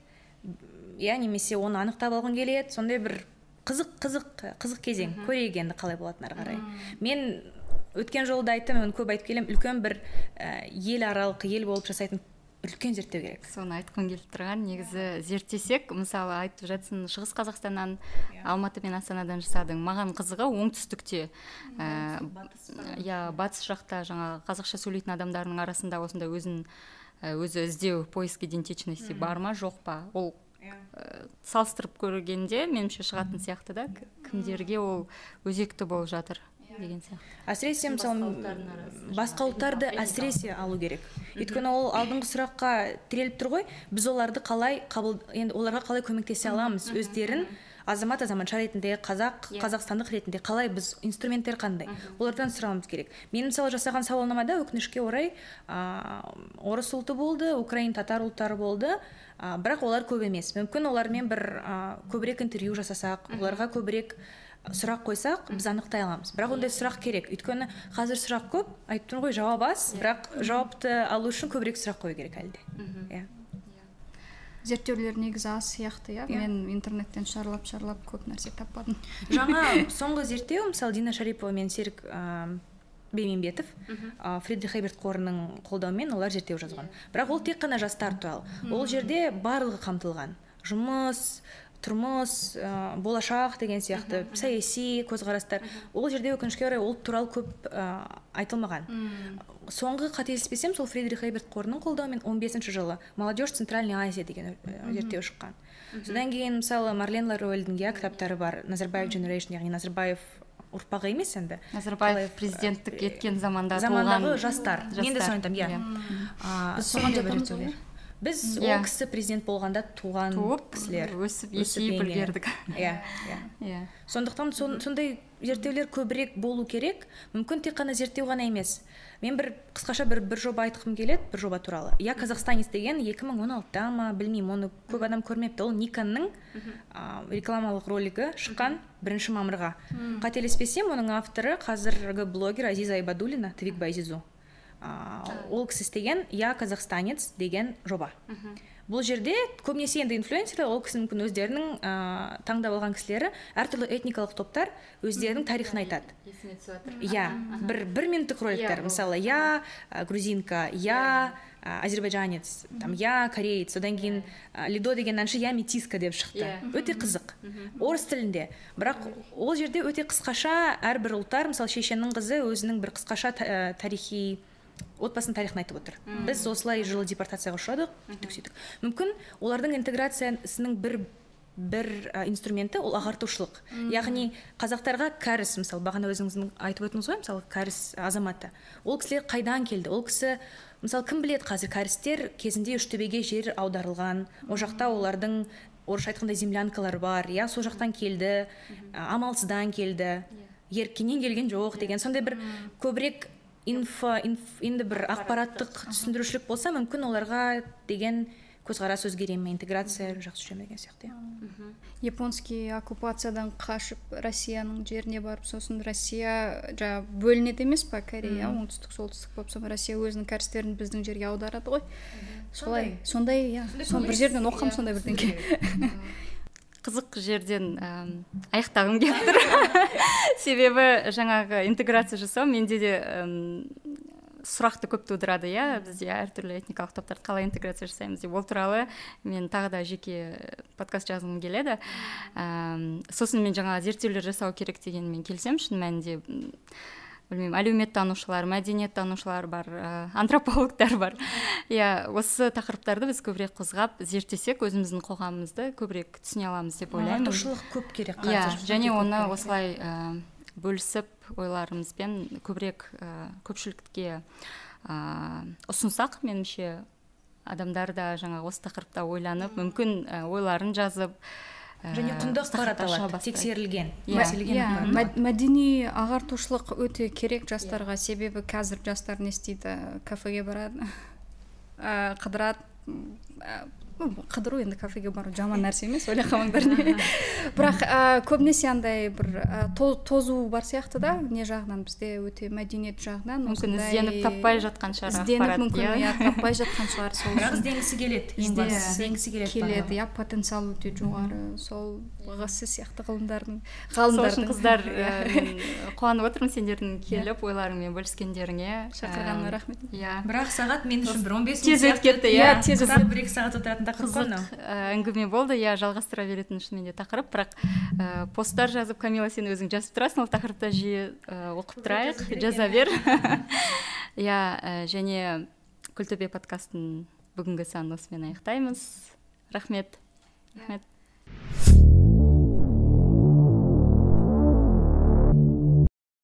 B: иә немесе оны анықтап алғың келеді сондай бір қызық қызық қызық кезең көрейік енді қалай болатынын ары қарай. Мен өткен жолы да айттым оны көп айтып келемін үлкен бір ә, ел аралық ел болып жасайтын үлкен зерттеу керек.
A: Соны айтқым келіп тұрған. Негізі зерттесек мысалы айтып жатсың шығыс қазақстаннан yeah. Иә. алматы мен астанадан жасадың. Маған қызығы оңтүстікте. Ә, иә батыс жақта жаңа қазақша сөйлейтін адамдардың арасында осындай өзін өзі іздеу поиск идентичности бар ма жоқ па? Ол yeah. Иә. салыстырып көргенде меніңше шығатын сияқты да. Кімдерге ол өзекті болып жатыр? Деген сияқты.
B: Әсіресе мысалы басқа ұлттарды әсіресе алу керек. Өйткені ол алдыңғы сұраққа тіреліп тұр ғой. Біз оларды қалай қабыл енді оларға қалай көмектесе аламыз өздерін. Азамат азаматша ретінде қазақ yeah. Иә. қазақстандық ретінде қалай біз инструменттер қандай? Олардан сұрауымыз керек. Мен мысалы жасаған сауалнамада өкінішке орай ә, орыс ұлты болды украин татар ұлттары болды. Ә, бірақ олар көп емес. Мүмкін олармен бір ә, көбірек интервью жасасақ оларға көбірек сұрақ қойсақ біз анықтай аламыз. Бірақ ондай сұрақ керек. Өйткені қазір сұрақ көп. Айтып тұрмын ғой жауап аз. Иә. бірақ жауапты алу үшін көбірек сұрақ қою керек әлі де иә.
C: Зерттеулер негізі аз сияқты иә.
B: Иә.
C: мен интернеттен шарлап шарлап көп нәрсе таппадым.
B: Жаңа соңғы зерттеу мысалы дина шарипова мен серік беймембетов фридрих эберт қорының қолдауымен олар зерттеу жазған. Бірақ ол тек қана жастар туралы. Ол жерде барлығы қамтылған. Жұмыс тұрмыс ә, болашақ деген сияқты саяси көзқарастар. Ол жерде өкінішке орай ол туралы көп ә, айтылмаған. Соңғы қателеспесем сол фридрих эберт қорының қолдауымен 15 жылы молодежь центральной азия деген зерттеу шыққан. Содан кейін мысалы марлен ларольдің иә кітаптары бар. Назарбаев generation яғни назарбаев ұрпағы емес енді.
A: Назарбаев президенттік еткен заманда
B: замандағы жастар. Мен де соны айтамын иә
C: Біз
B: біз
A: Иә.
B: ол кісі президент болғанда туған
A: туып
B: кісілер
A: өсіп есейіп үлгердік.
B: Иә иә.
A: Иә.
B: Сондықтан сон- сондай зерттеулер көбірек болу керек. Мүмкін тек қана зерттеу ғана емес. Мен бір қысқаша бір бір жоба айтқым келеді бір жоба туралы. Я казахстанец деген 2016-да ма білмеймін оны көп адам көрмепті. Ол никонның а, рекламалық ролигі шыққан бірінші мамырға. Қателеспесем оның авторы қазіргі блогер азиза айбадулина твик А, ол кісі істеген я казахстанец деген жоба. Бұл жерде көбінесе енді инфлюенсерлер ол кісі мүмкін өздерінің ә, таңдап алған кісілері әртүрлі этникалық топтар өздерінің тарихын айтады.
A: есіме түсіп жатыр.
B: Иә бір бір минуттық роликтер.
A: Иә, ол-
B: мысалы я ә, грузинка я ә, азербайджанец там я кореец содан кейін ә, лидо деген әнші я метиска деп шықты.
A: Иә.
B: өте қызық. Орыс тілінде. Бірақ ол жерде өте қысқаша әрбір ұлттар мысалы шешеннің қызы өзінің бір қысқаша та- ә, тарихи отбасының тарихын айтып отыр. Біз осылай жылы депортацияға ұшырадық сөйтік сөйтік мүмкін олардың интеграциясының бір бір ә, инструменті ол ағартушылық. Яғни қазақтарға кәріс мысалы бағана өзіңіздің айтып өттіңіз ғой мысалы кәріс азаматы. Ол кісілер қайдан келді? Ол кісі мысалы кім біледі қазір? Кәрістер кезінде үштөбеге жер аударылған. Ол жақта олардың орысша айтқанда землянкалар бар иә сол жақтан келді амалсыздан келді. Еркенен келген жоқ деген сондай бір көбірек инфо инф- енді бір ақпараттық түсіндірушілік болса мүмкін оларға деген көзқарас өзгере ме интеграция жақсы жүре ме деген сияқты иә.
C: Японский оккупациядан қашып россияның жеріне барып сосын россия жаңағы бөлінеді емес па корея оңтүстік солтүстік болып сосын россия өзінің кәрістерін біздің жерге аударады ғой. Солай сондай. иә. Соны бір жерден оқығанмын сондай бірдеңке
A: қызық жерден әм, аяқтағым келіп тұр. Себебі жаңағы интеграция жасау менде де әм, сұрақты көп тудырады иә. Бізде әртүрлі этникалық топтарды қалай интеграция жасаймыз деп. Ол туралы мен тағы да жеке подкаст жазғым келеді. Әм, сосын мен жаңа зерттеулер жасау керек дегенмен келісемін. Шын мәнінде білмеймін әлеуметтанушылар мәдениеттанушылар бар ә, антропологтар бар. Иә осы тақырыптарды біз көбірек қозғап зерттесек өзіміздің қоғамымызды көбірек түсіне аламыз деп ойлаймын.
B: ағартушылық көп керек
A: иә
B: қазір
A: және
B: өте көп
A: оны осылай ә, бөлісіп ойларымызбен көбірек ә, көпшілікке ә, ұсынсақ меніңше адамдар да жаңа осы тақырыпта ойланып мүмкін ойларын жазып
B: және құнды ақпарат алады тексерілген
A: Иә.
C: иә. мәдени ағартушылық өте керек жастарға. Себебі қазір жастар не істейді? Кафеге барады ә, қыдырады ә, қыдыру енді кафеге бару жаман нәрсе емес ойлай қалмаңдар не бірақ ә, көбінесе андай бір ә, то- тозу бар сияқты да не жағынан бізде өте мәдениет жағынан
A: мүмкін ізденіп таппай жатқан шығар
C: ізденіп мүмкін
A: иә.
C: иә таппай жатқан шығар сол
B: бірақ ізденгісі келеді ең бастысы ізденгісі келеді
C: келеді иә потенциал өте жоғары. Сол ғысы сияқты ғылымдардың ғалымдардың.
A: қыздар мен қуанып отырмын сендердің келіп ойларыңмен бөліскендеріңе.
C: Шақырғаныңа рахмет.
A: иә.
B: Бірақ сағат мен үшін бір он бес
A: Тез өтіп кетті, иә.
C: Тез
B: тез бір екі сағат отыратын
A: қызық әңгіме болды иә жалғастыра беретін шынымен де тақырып. Бірақ ә, посттар жазып камила сен өзің жазып тұрасың ол тақырыпта жиі ә, оқып тұрайық. жаза бер. Иә ә, және күлтөбе подкастын бүгінгі санын осымен аяқтаймыз. Рахмет. Рахмет.